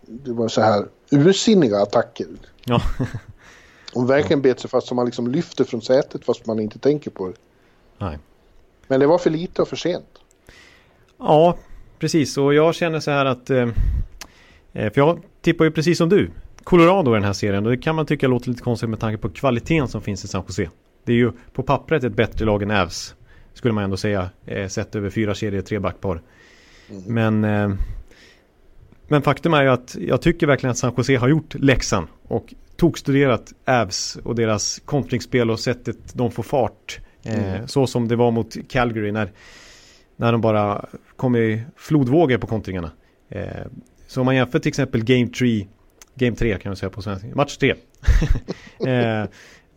det var så här ursinniga attacker. Ja. De verkligen bet sig fast som man liksom lyfter från sätet fast man inte tänker på det. Nej. Men det var för lite och för sent. Ja, precis. Och jag känner så här att... Eh, eh, för jag tippar ju precis som du. Colorado i den här serien. Och det kan man tycka låter lite konstigt med tanke på kvaliteten som finns i San Jose. Det är ju på pappret ett bättre lag än Avs. Skulle man ändå säga. Eh, sett över fyra serier, tre backpar. Men... Eh, men faktum är ju att jag tycker verkligen att San Jose har gjort läxan. Och tokstuderat Avs och deras kontringsspel och sättet de får fart. Eh, Så som det var mot Calgary när när de bara kom i flodvågor på kontringarna. Så om man jämför till exempel Game 3, Game 3 kan man säga på svenska, match 3.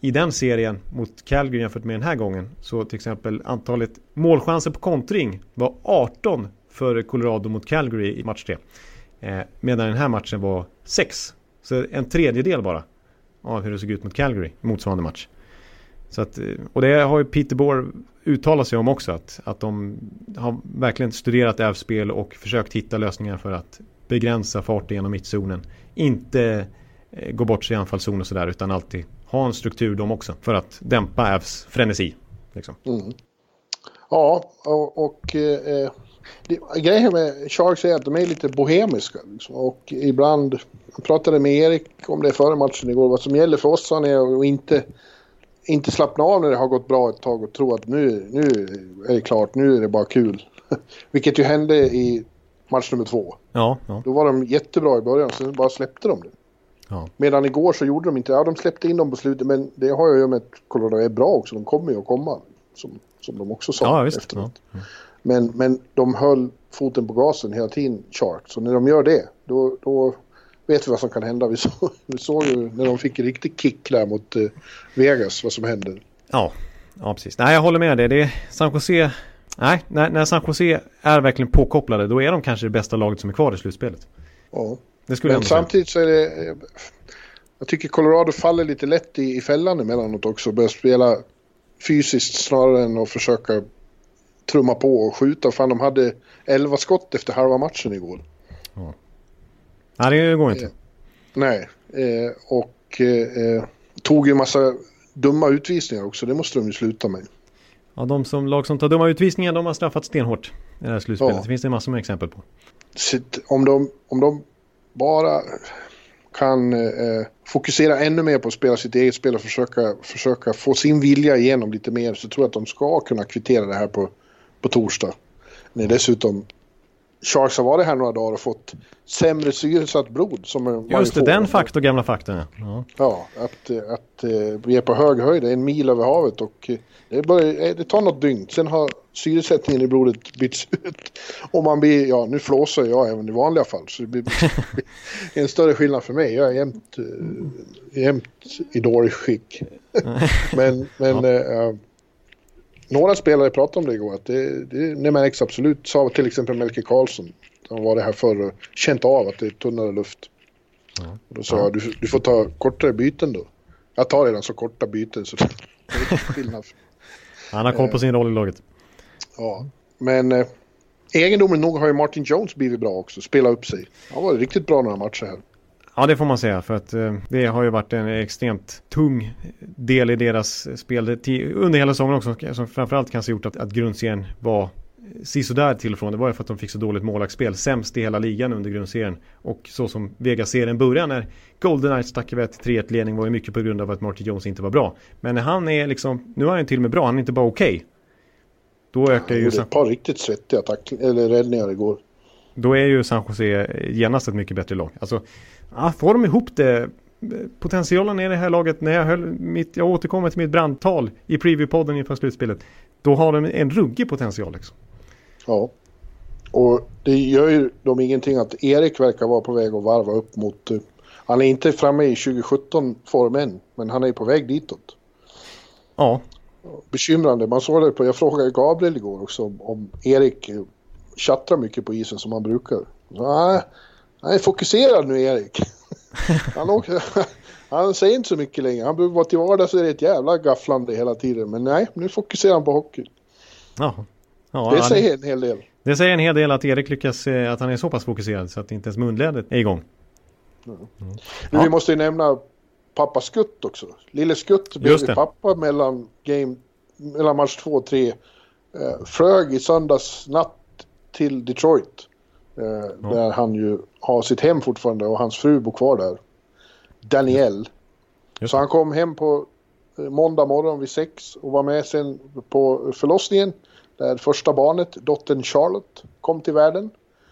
I den serien mot Calgary jämfört med den här gången så till exempel antalet målchanser på kontring var 18 för Colorado mot Calgary i match 3. Eh, medan den här matchen var 6. Så en tredjedel bara av hur det såg ut mot Calgary i motsvarande match. Så att, eh, och det har ju Peter Bohr uttalat sig om också. Att, att de har verkligen studerat Avs-spel och försökt hitta lösningar för att begränsa farten genom mittzonen. Inte eh, gå bort sig i anfallszon och sådär utan alltid ha en struktur de också. För att dämpa Avs frenesi. Liksom. Mm. Ja, och, och eh, det, grejen med Sharks är att de är lite bohemiska. Liksom, och ibland, jag pratade med Erik om det före matchen igår, vad som gäller för oss är att inte, inte slappna av när det har gått bra ett tag och tro att nu, nu är det klart, nu är det bara kul. Vilket ju hände i match nummer två. Ja, ja, Då var de jättebra i början, sen bara släppte de det. Ja. Medan igår så gjorde de inte, ja de släppte in dem på slutet men det har ju att göra med att Colorado är bra också, de kommer ju att komma. Som, som de också sa Ja, visst. efteråt. Ja. Men, men de höll foten på gasen hela tiden, Sharks. Så när de gör det, då, då vet vi vad som kan hända. Vi såg, vi såg ju när de fick en riktig kick där mot eh, Vegas, vad som hände. Ja, ja precis. Nej, jag håller med dig. Det är San Jose. Nej, när, när San Jose är verkligen påkopplade då är de kanske det bästa laget som är kvar i slutspelet. Ja. Det skulle Men samtidigt så är det... eh, Jag tycker Colorado faller lite lätt i, i fällan emellanåt också. Börjar spela fysiskt snarare än att försöka trumma på och skjuta. Fan, de hade 11 skott efter halva matchen igår. Nej, det går inte. Nej, eh, och eh, eh, tog ju en massa dumma utvisningar också. Det måste de ju sluta med. Ja, de som, lag som tar dumma utvisningar de har straffat stenhårt i det här slutspelet. Ja. Det finns det massor med exempel på. Sitt, om, de, om de bara kan eh, fokusera ännu mer på att spela sitt eget spel och försöka, försöka få sin vilja igenom lite mer så tror jag att de ska kunna kvittera det här på, på torsdag. När dessutom Sharks har varit här några dagar och fått sämre syresatt blod. Som Just det, får. den faktor, gamla faktorn. ja. Ja. Ja, att, att eh, vi är på hög höjd, en mil över havet och eh, det, börjar, eh, det tar något dygn. Sen har syresättningen i blodet bytts ut. Och man blir, ja nu flåsar jag även i vanliga fall så det blir en större skillnad för mig. Jag är jämt, jämt i dåligt skick. men men eh, några spelare pratade om det igår, att det, det, det märks absolut. Sa till exempel Melker Karlsson, han var det här förr och känt av att det är tunnare luft. Och då sa jag, du, du får ta kortare byten då. Jag tar redan så korta byten så det är skillnad. Han har koll på sin roll i laget. Ja, men eh, egendomligt nog har ju Martin Jones blivit bra också, spelat upp sig. Han var riktigt bra några matcher här. Ja, det får man säga. För att eh, det har ju varit en extremt tung del i deras spel under hela säsongen också. Som framförallt kanske gjort att, att grundserien var sisådär till och från. Det var ju för att de fick så dåligt målvaktsspel. Sämst i hela ligan under grundserien. Och så som Vegas-serien började när Golden Knights stack iväg till 3-1 ledning var ju mycket på grund av att Martin Jones inte var bra. Men när han är liksom, nu är han till och med bra, han är inte bara okej. då ökar ju San, ett par riktigt svettiga tackling, eller räddningar igår. då är ju San Jose genast ett mycket bättre lag. Alltså, ja, får de ihop det potentialen i det här laget när jag höll mitt, jag återkommer till mitt brandtal i preview-podden inför slutspelet. Då har de en ruggig potential liksom. Ja. Och det gör ju de ingenting att Erik verkar vara på väg att varva upp mot... eh, Han är inte framme i 2017 form än, men han är på väg ditåt. Ja, Bekymrande. Man såg det på... Jag frågade Gabriel igår också om, om Erik eh, tjattrar mycket på isen som han brukar. Nej, han är fokuserad nu Erik. Han, åker, han säger inte så mycket längre. Han behöver vara till vardags så är det ett jävla gafflande hela tiden. Men nej, nu fokuserar han på hockey. ja. ja Det han- säger en hel del. det säger en hel del att Erik lyckas, eh, att han är så pass fokuserad så att inte ens munlädret är igång. Men Ja. vi måste ju nämna pappa Skutt också. Lille Skutt blev pappa mellan, game, mellan match 2 och 3. Eh, flög i söndags natt till Detroit. Eh, Där han ju har sitt hem fortfarande och hans fru bor kvar där. Danielle. Just Så han kom hem på eh, måndag morgon vid sex och var med sen på förlossningen. Där första barnet, dottern Charlotte, kom till världen.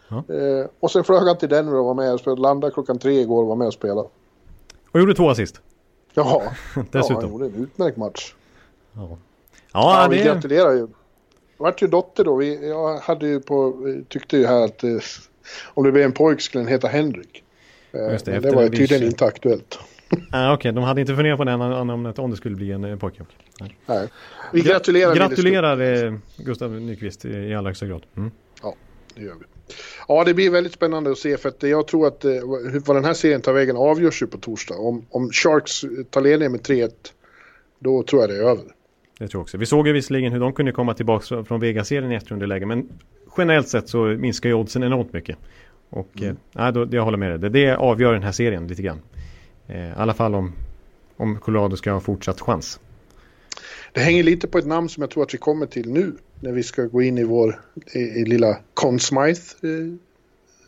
Ja. Eh, och sen flög han till Denver och var med och spelade. Landade klockan tre igår och var med och spelade. Och gjorde två assist. Ja, Dessutom. han gjorde en utmärkt match. Ja, Ja, ja vi det gratulerar ju. Vart ju dotter då. Vi, jag hade ju på, tyckte ju här att eh, om det blev en pojk skulle den heta Henrik. Eh, Just det, men det var tydligen inte aktuellt. ah, Okej, de hade inte funderat på det namnet om det skulle bli en eh, pojke. Nej. Nej. Vi gratulerar Gratulerar eh, Gustav Nyqvist i allra högsta grad. Mm. Skutt. Det gör vi. Ja, det blir väldigt spännande att se för att jag tror att eh, vad den här serien tar vägen avgörs ju på torsdag. Om, om Sharks tar ledningen med 3-1 då tror jag det är över. Det tror jag också. Vi såg ju visserligen hur de kunde komma tillbaka från Vegas-serien i efterunderläge. Men generellt sett så minskar ju oddsen enormt mycket. Och Mm. eh, då, jag håller med dig. Det, det avgör den här serien lite grann. Eh, I alla fall om, om Colorado ska ha fortsatt chans. Det hänger lite på ett namn som jag tror att vi kommer till nu när vi ska gå in i vår i, i lilla Conn Smythe eh,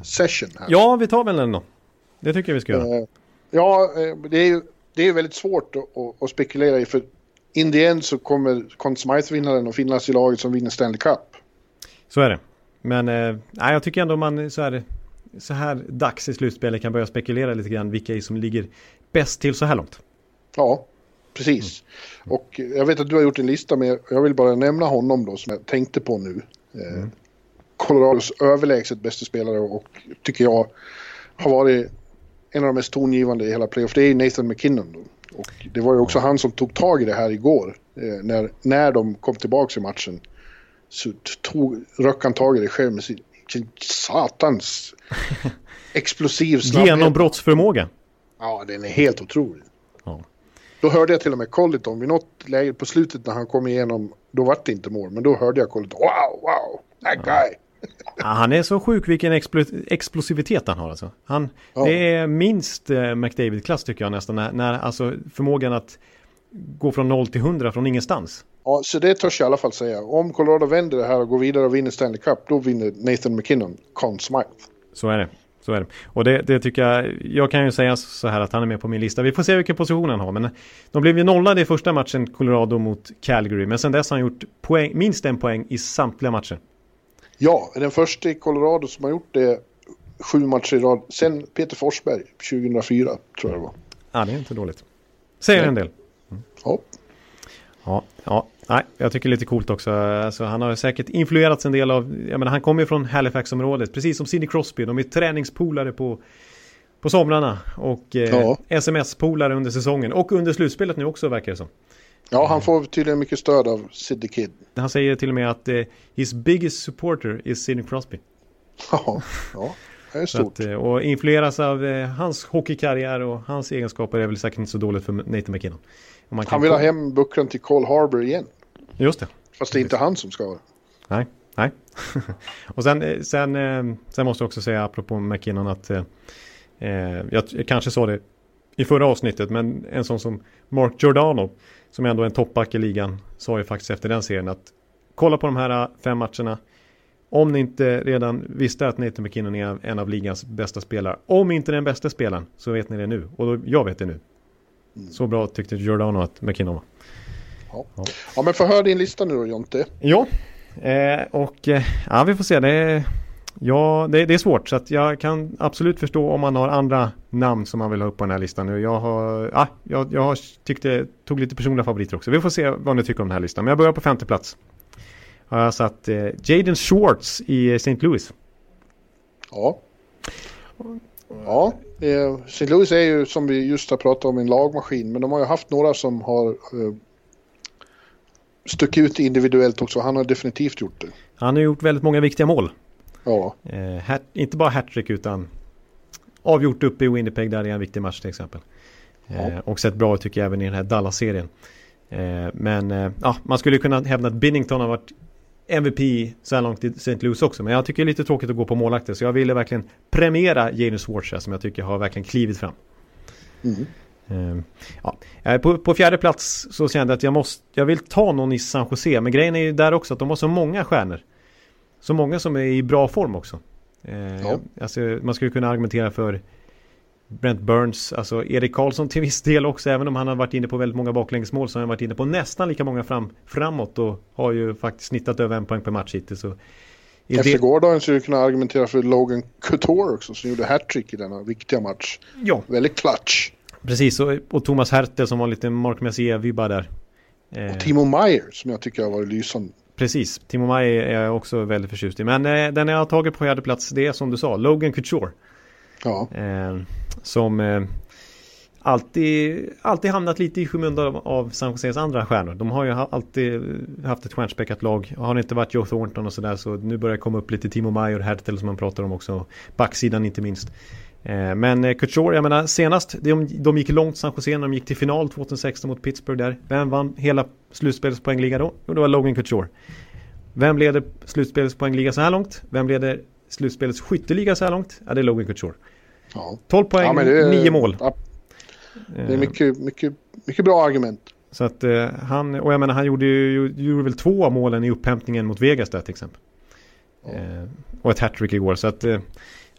session här. Ja, vi tar väl den då. Det tycker jag vi ska göra. Eh, ja, eh, det är ju det är väldigt svårt att, att spekulera i för in the end så kommer Conn Smythe-vinnaren att finnas i laget som vinner Stanley Cup. Så är det. Men eh, jag tycker ändå man så här, så här dags i slutspelet kan börja spekulera lite grann vilka som ligger bäst till så här långt. Ja, precis. Och eh, jag vet att du har gjort en lista med, jag vill bara nämna honom då som jag tänkte på nu. Eh, Colorados överlägset bästa spelare och tycker jag har varit en av de mest tongivande i hela playoff. Det är Nathan McKinnon. Då. Och det var ju också han som tog tag i det här igår. Eh, när, när de kom tillbaka i matchen så tog, röck han tag i det själv med sin, sin satans explosiv snabbhet. Genombrottsförmåga. Ja, den är helt otrolig. Ja. Då hörde jag till och med Colliton vid något läge på slutet när han kom igenom. Då var det inte mål, men då hörde jag Colliton. Wow, wow, that guy. Ja, han är så sjuk vilken explo- explosivitet han har alltså. Han, Ja. Det är minst eh, McDavid-klass tycker jag nästan. När, när, alltså förmågan att gå från 0 till 100 från ingenstans. Ja, så det törs jag i alla fall säga. Om Colorado vänder det här och går vidare och vinner Stanley Cup, då vinner Nathan McKinnon Conn Smythe. Så är det. Så är det. Och det, det tycker jag, jag kan ju säga så här att han är med på min lista. Vi får se vilken position han har. Men de blev ju nollade i första matchen, Colorado mot Calgary. Men sen dess har han gjort poäng, minst en poäng i samtliga matcher. Ja, den första i Colorado som har gjort det sju matcher i rad. Sen Peter Forsberg, 2004 tror jag det var. Ja, det är inte dåligt. Säger Nej. en del. Ja, Ja, ja. Nej, jag tycker det är lite coolt också. Alltså, han har säkert influerats en del av, jag menar han kommer ju från Halifax-området, precis som Sidney Crosby. De är träningspolare på, på somrarna och eh, Ja. SMS-polare under säsongen. Och under slutspelet nu också verkar det som. Ja han får tydligen mycket stöd av Sidney Kid. Han säger till och med att eh, his biggest supporter is Sidney Crosby. Ja, ja det är stort. att, eh, och influeras av eh, hans hockeykarriär och hans egenskaper är väl säkert inte så dåligt för Nathan McKinnon. Han vill ha hem bucklan till Cole Harbour igen. Just det. Fast det är inte han som ska vara. Nej, nej. och sen, eh, sen, eh, sen måste jag också säga apropå McKinnon att eh, jag, jag kanske sa det i förra avsnittet men en sån som Mark Giordano som ändå är en toppback i ligan sa ju faktiskt efter den serien att kolla på de här eh, fem matcherna om ni inte redan visste att Nathan McKinnon är en av ligans bästa spelare om inte den bästa spelaren så vet ni det nu och då, jag vet det nu. Så bra tyckte Giordano att McKinnon var. Ja, men förhör din lista nu då Jonte. Ja, Eh, och eh, ja, vi får se. Det är, ja, det, det, är svårt så att jag kan absolut förstå om man har andra namn som man vill ha upp på den här listan. Nu. Jag har, ja, jag, jag har tyckte, tog lite personliga favoriter också. Vi får se vad ni tycker om den här listan. Men jag börjar på femte plats. Har jag satt eh, Jaden Schwartz i St. Louis. Ja. Ja, eh, St. Louis är ju som vi just har pratat om en lagmaskin, men de har ju haft några som har eh, stuckit ut individuellt också. Han har definitivt gjort det. Han har gjort väldigt många viktiga mål. Ja. Eh, hat, inte bara hattrick utan avgjort uppe i Winnipeg där i en viktig match till exempel. Eh, ja. Och sett bra tycker jag även i den här Dallas-serien. Eh, men eh, ja, man skulle kunna hävda att Binnington har varit MVP så här långt i St. Louis också. Men jag tycker det är lite tråkigt att gå på målakter. Så jag ville verkligen premiera Janus Schwartz som jag tycker har verkligen klivit fram. Mm. Uh, ja. på, på, fjärde plats så kände jag att jag måste, jag vill ta någon i San Jose. Men grejen är ju där också att de har så många stjärnor. Så många som är i bra form också. Uh, ja. alltså, man skulle kunna argumentera för Brent Burns, alltså Erik Karlsson till viss del också, även om han har varit inne på väldigt många baklängesmål så har han varit inne på nästan lika många fram, framåt och har ju faktiskt snittat över en poäng per match hittills. Så Efter det... gårdagen skulle du kunna argumentera för Logan Couture också som gjorde hattrick i denna viktiga match. Ja. Väldigt clutch. Precis, och, och Thomas Hertel som var lite Mark Messier-vibbar där. Och Timo Meyer som jag tycker har varit lysande. Precis, Timo Meyer är jag också väldigt förtjust i. Men eh, den jag har tagit på fjärde plats det är som du sa, Logan Couture. Ja. Eh, som eh, alltid, alltid hamnat lite i skymundan av San Joses andra stjärnor. De har ju alltid haft ett stjärnspäckat lag. Har det inte varit Joe Thornton och sådär så nu börjar det komma upp lite Timo Meyer, Hertel som man pratar om också. Backsidan inte minst. Eh, men eh, Couture, jag menar senast de, de gick långt San Jose de gick till final 2016 mot Pittsburgh där. Vem vann hela slutspelspoängliga då? Jo, det var Logan Couture. Vem leder slutspelspoängliga så här långt? Vem leder slutspelets skytteliga så här långt? Ja, det är Logan Couture. Ja. 12 poäng, ja, är, 9 mål. Ja, det är mycket, mycket, mycket bra argument. Så att uh, han, och jag menar han gjorde ju gjorde väl två av målen i upphämtningen mot Vegas där till exempel. Ja. Uh, och ett hattrick igår så att uh,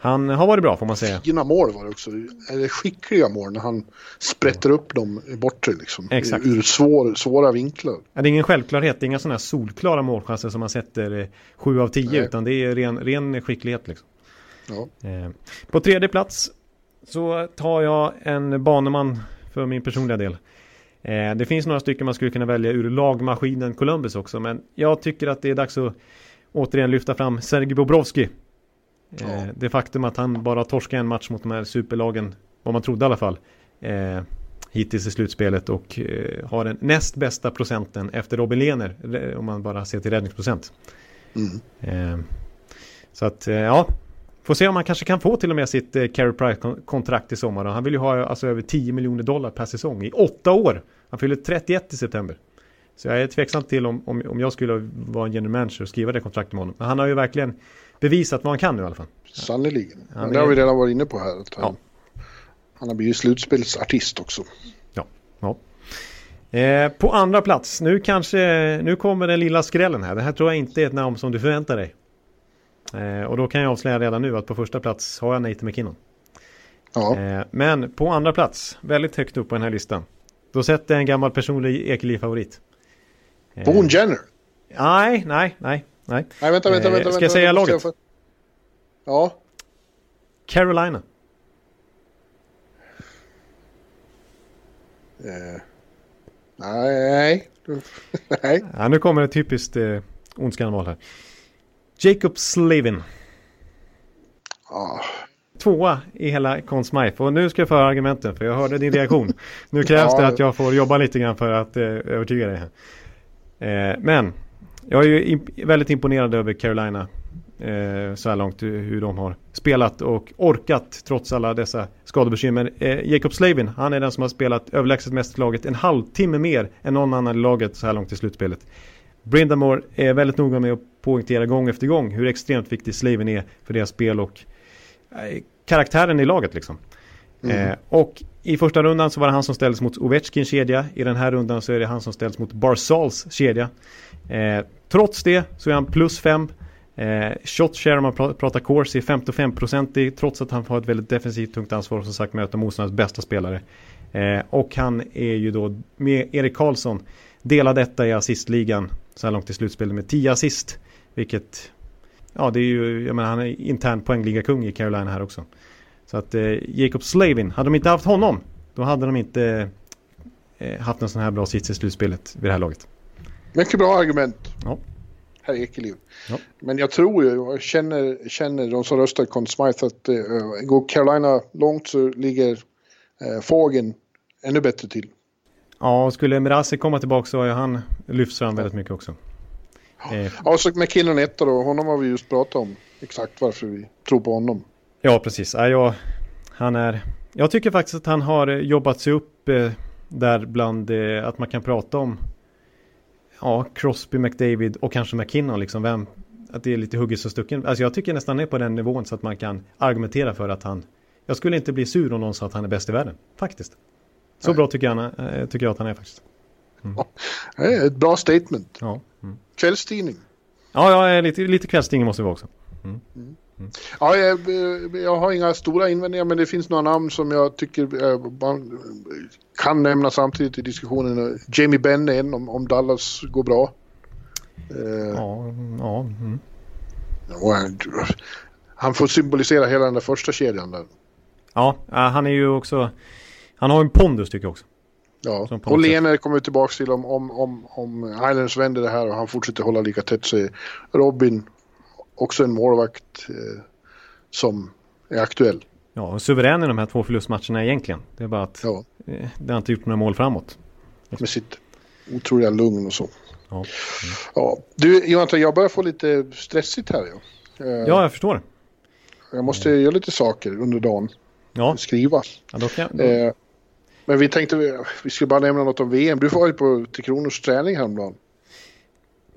han har varit bra får man säga. Fina mål var det också. Eller skickliga mål när han sprätter upp dem bortre liksom. Exakt. Ur svår, svåra vinklar. Ja, det är ingen självklarhet. Det är inga sådana här solklara målchanser som man sätter 7 av 10. Utan det är ren, ren skicklighet liksom. Ja. Eh, på tredje plats så tar jag en baneman för min personliga del. Eh, det finns några stycken man skulle kunna välja ur lagmaskinen Columbus också. Men jag tycker att det är dags att återigen lyfta fram Sergej Bobrovski. Eh, ja. Det faktum att han bara torskat en match mot de här superlagen, vad man trodde i alla fall, hittills i slutspelet och har den näst bästa procenten efter Robin Lehner, om man bara ser till räddningsprocent. Mm. Så att, ja, Får se om han kanske kan få till och med sitt eh, Carey Price-kontrakt i sommar. Han vill ju ha alltså över 10 miljoner dollar per säsong i åtta år. Han fyller 31 i september. Så jag är tveksam till om, om, om jag skulle vara en general manager och skriva det kontraktet med honom. Men han har ju verkligen bevisat vad han kan nu i alla fall. Sannerligen. Men det har vi redan varit inne på här. Att han, ja. han har blivit slutspelsartist också. Ja. ja. Eh, på andra plats, nu kanske, nu kommer den lilla skrällen här. Det här tror jag inte är ett namn som du förväntar dig. Eh, och då kan jag avslöja redan nu att på första plats har jag Nathan McKinnon. Ja. Eh, men på andra plats, väldigt högt upp på den här listan. Då sätter jag en gammal personlig Ekeliv-favorit. Eh, Boone Jenner? Nej, nej, nej. Nej, nej vänta, vänta, vänta. Ska jag säga laget? Jag Ja. Carolina. Uh, nej. nej. Ja, nu kommer ett typiskt eh, ondskan här. Jacob Slavin. Ah. Tvåa i hela Conn Smythe. Och nu ska jag föra argumenten för jag hörde din reaktion. Nu krävs ja. det att jag får jobba lite grann för att eh, övertyga dig. Eh, men jag är ju imp väldigt imponerad över Carolina eh, så här långt hur de har spelat och orkat trots alla dessa skadebekymmer. Eh, Jacob Slavin, han är den som har spelat överlägset mest laget en halvtimme mer än någon annan i laget så här långt i slutspelet. Brindamore är väldigt noga med att poängtera gång efter gång hur extremt viktig Slaven är för deras spel och eh, karaktären i laget liksom. Mm. Eh, och i första rundan så var det han som ställdes mot Ovechkins kedja. I den här rundan så är det han som ställs mot Barsals kedja. Eh, trots det så är han plus 5. Eh, shot share om man pratar course är 55% trots att han har ett väldigt defensivt tungt ansvar och som sagt möta motståndarens bästa spelare. Eh, och han är ju då med Erik Karlsson delad detta i assistligan så här långt i slutspelet med 10 assist. Vilket, ja det är ju, jag menar han är intern poängligakung i Carolina här också. Så att eh, Jacob Slavin, hade de inte haft honom, då hade de inte eh, haft en sån här bra sits i slutspelet vid det här laget. Mycket bra argument. Ja. Herr Ekeliv. Ja. Men jag tror ju, och känner, känner de som röstar Conn Smythe att uh, går Carolina långt så ligger uh, Fagen ännu bättre till. Ja, och skulle Mirasi komma tillbaka så har ju han lyfts fram väldigt mycket också. Eh, Ja, så McKinnon etta då, honom har vi just pratat om. Exakt varför vi tror på honom. Ja, precis. Ja, jag, han är, jag tycker faktiskt att han har jobbat sig upp eh, där bland eh, att man kan prata om ja, Crosby, McDavid och kanske McKinnon. Liksom, vem, att det är lite hugget och stucken. Alltså jag tycker nästan är på den nivån så att man kan argumentera för att han... Jag skulle inte bli sur om någon sa att han är bäst i världen. Faktiskt. Så Nej. bra tycker jag, han, eh, tycker jag att han är faktiskt. Det är ett bra statement. Ja, mm. Kvällstidning. ja, ja lite, lite kvällstidning måste vi vara också. Ja, jag, jag har inga stora invändningar men det finns några namn som jag tycker eh, man kan nämna samtidigt i diskussionen. Jamie Benn är en om, om Dallas går bra. Eh, Ja, ja. Mm. han, han får symbolisera hela den där första kedjan där. Ja, eh, han är ju också... Han har en pondus tycker jag också. Ja, och. Lene kommer tillbaka till om, om, om, om Islanders vänder det här och han fortsätter hålla lika tätt är Robin också en målvakt eh, som är aktuell. Ja, och suverän i de här två förlustmatcherna egentligen. Det är bara att Ja, eh, det har inte gjort några mål framåt. med sitt otroliga lugn och så. Ja, Ja, du Jonathan, jag börjar få lite stressigt här. Ja. Eh, ja jag förstår. Jag måste göra lite saker under dagen. Ja, Skriva. ja då kan, då, Eh, men vi tänkte vi, vi skulle bara nämna något om VM. Du var ju på Tre Kronors träning häromdagen.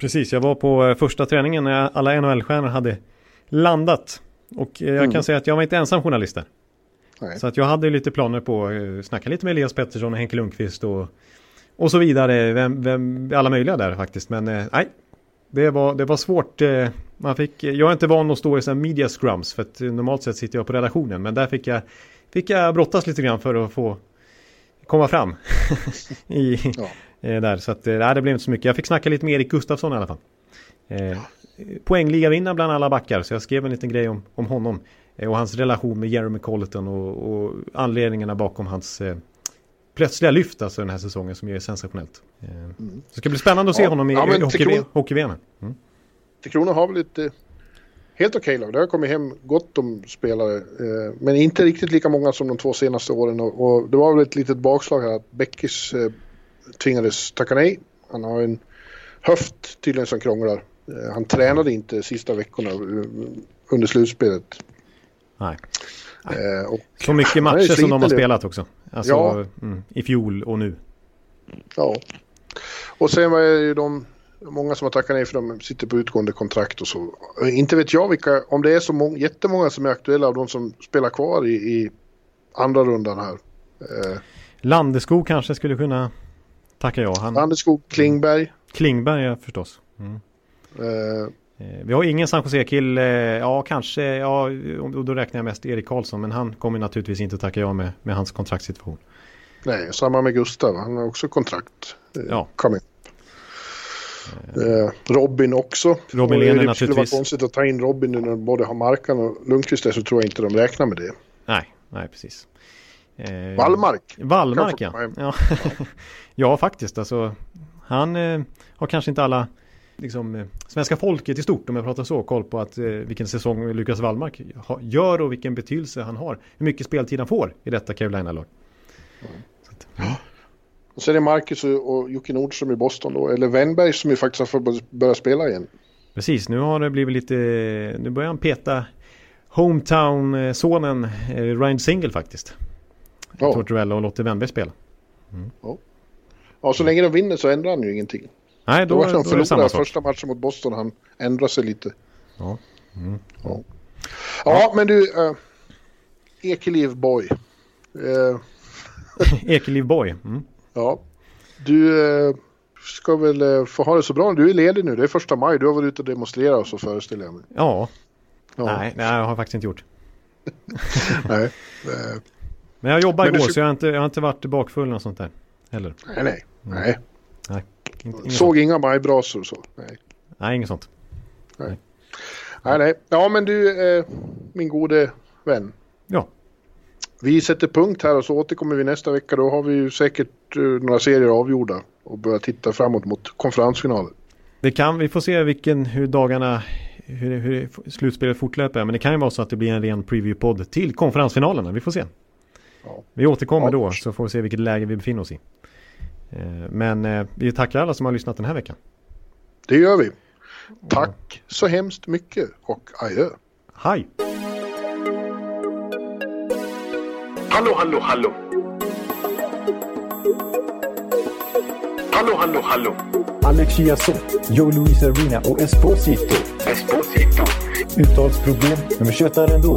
Precis, jag var på eh, första träningen när alla NHL-stjärnor hade landat. Och eh, jag Mm. kan säga att jag var inte ensam journalist där. Nej. Så att jag hade lite planer på att eh, snacka lite med Elias Pettersson och Henke Lundqvist och, och så vidare. Vem, vem, alla möjliga där faktiskt. Men nej, det var, det var svårt. Man fick, jag är inte van att stå i sådana media scrums för att normalt sett sitter jag på redaktionen. Men där fick jag, fick jag brottas lite grann för att få komma fram. I, Ja. Eh, där. Så att, eh, nej, det blev inte så mycket. Jag fick snacka lite med Erik Gustafsson i alla fall. Eh, poängligavinnare bland alla backar. Så jag skrev en liten grej om, om honom. Eh, och hans relation med Jeremy Colleton och, och anledningarna bakom hans plötsliga lyft alltså den här säsongen som är sensationellt. Så det ska bli spännande att se Ja. honom i, Ja, i hockey, hockey-VM. Mm. Tre Kronor har väl ett eh, helt okej lag. Det har kommit hem gott om spelare. Eh, men inte riktigt lika många som de två senaste åren. Och, och det var väl ett litet bakslag här att Beckis eh, tvingades tacka nej. Han har en höft tydligen som krånglar. Eh, han tränade inte sista veckorna eh, under slutspelet. Nej. Eh, och, Så mycket matcher som de har spelat också. Alltså Ja. mm, i fjol och nu. ja. och sen var det ju de många som har tackat nej för de sitter på utgående kontrakt och så. Inte vet jag vilka, om det är så många, jättemånga som är aktuella av de som spelar kvar i, i andra rundan här. Landeskog kanske skulle kunna tacka ja. Han, Landeskog, Klingberg. Klingberg ja, förstås. Mm. Eh, Vi har ingen San Jose-kill, eh, ja kanske, ja då räknar jag mest Erik Karlsson men han kommer naturligtvis inte tacka ja med, med hans kontraktssituation. nej, samma med Gustav. Han har också kontrakt. Eh, Ja. Kom in. Eh, Robin också. Robin Lehner Det skulle vara naturligtvis. konstigt att ta in Robin nu när både har Markan och Lundqvist där så tror jag inte de räknar med det. Nej, nej precis. Eh, Wallmark. Wallmark ja. Ja. ja, faktiskt alltså. Han eh, har kanske inte alla liksom, eh, svenska folket i stort om jag pratar så koll på att eh, vilken säsong Lukas Wallmark ha, gör och vilken betydelse han har. Hur mycket speltid han får i detta Carolina-lag. Så att, Och sen är Marcus och och Jocke Nordström i Boston då. Eller Wennberg som ju faktiskt har fått börja spela igen. Precis, nu har det blivit lite, nu börjar han peta Hometown-sonen eh, Ryan Single faktiskt. Ja. Tortorella och Lotte Wennberg spela. Ja, så länge de vinner så ändrar han ju ingenting. Nej, Då då, var då, de är det samma förlorade sak. första matchen mot Boston. Han ändrar sig lite. Ja. Mm. Ja, ja men du. Uh, Ekeliv boy. Eh, Ekeliv Boy. Mm. ja. Du eh, ska väl få ha det så bra. Du är ledig nu. Det är första maj. Du har varit ute och demonstrerat så föreställer jag mig. Ja, Ja. nej, nej, jag har faktiskt inte gjort. Nej. Men jag du igår ska- så jag har, inte, jag har inte varit bakfull och sånt där. Heller. nej, nej. Nej. Nej, inte, inget sånt. Såg inga majbrasor och så. Nej. Nej, inget sånt. Nej. nej, nej. Ja, men du, eh, min gode vän. Ja, Vi sätter punkt här och så återkommer vi nästa vecka. Då har vi ju säkert eh, några serier avgjorda och börjar titta framåt mot konferensfinalen. det kan, vi får se vilken, hur dagarna, hur, hur slutspelet fortlöper. Men det kan ju vara så att det blir en ren preview-podd till konferensfinalerna. Vi får se. Ja. Vi återkommer Ja. då så får vi se vilket läge vi befinner oss i. Eh, Men eh, vi tackar alla som har lyssnat den här veckan. Det gör vi. Tack så hemskt mycket och adjö. Hej! Hallå, hallå, hallå. Hallå, hallå, hallå. Alex Chiazot, Joe Luis Arena och Esposito. Esposito. Uttalsproblem, men vi tjötar ändå.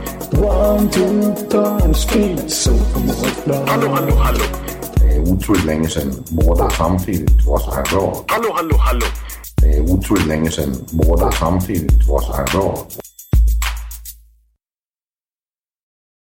One, two, time, speed, so Hallå, hallå, hallå. Det er utroligt længe siden mor, der samtidig trods har råd. Hallå, hallå, hallå. Det er utroligt længe siden mor, der samtidig trods har råd.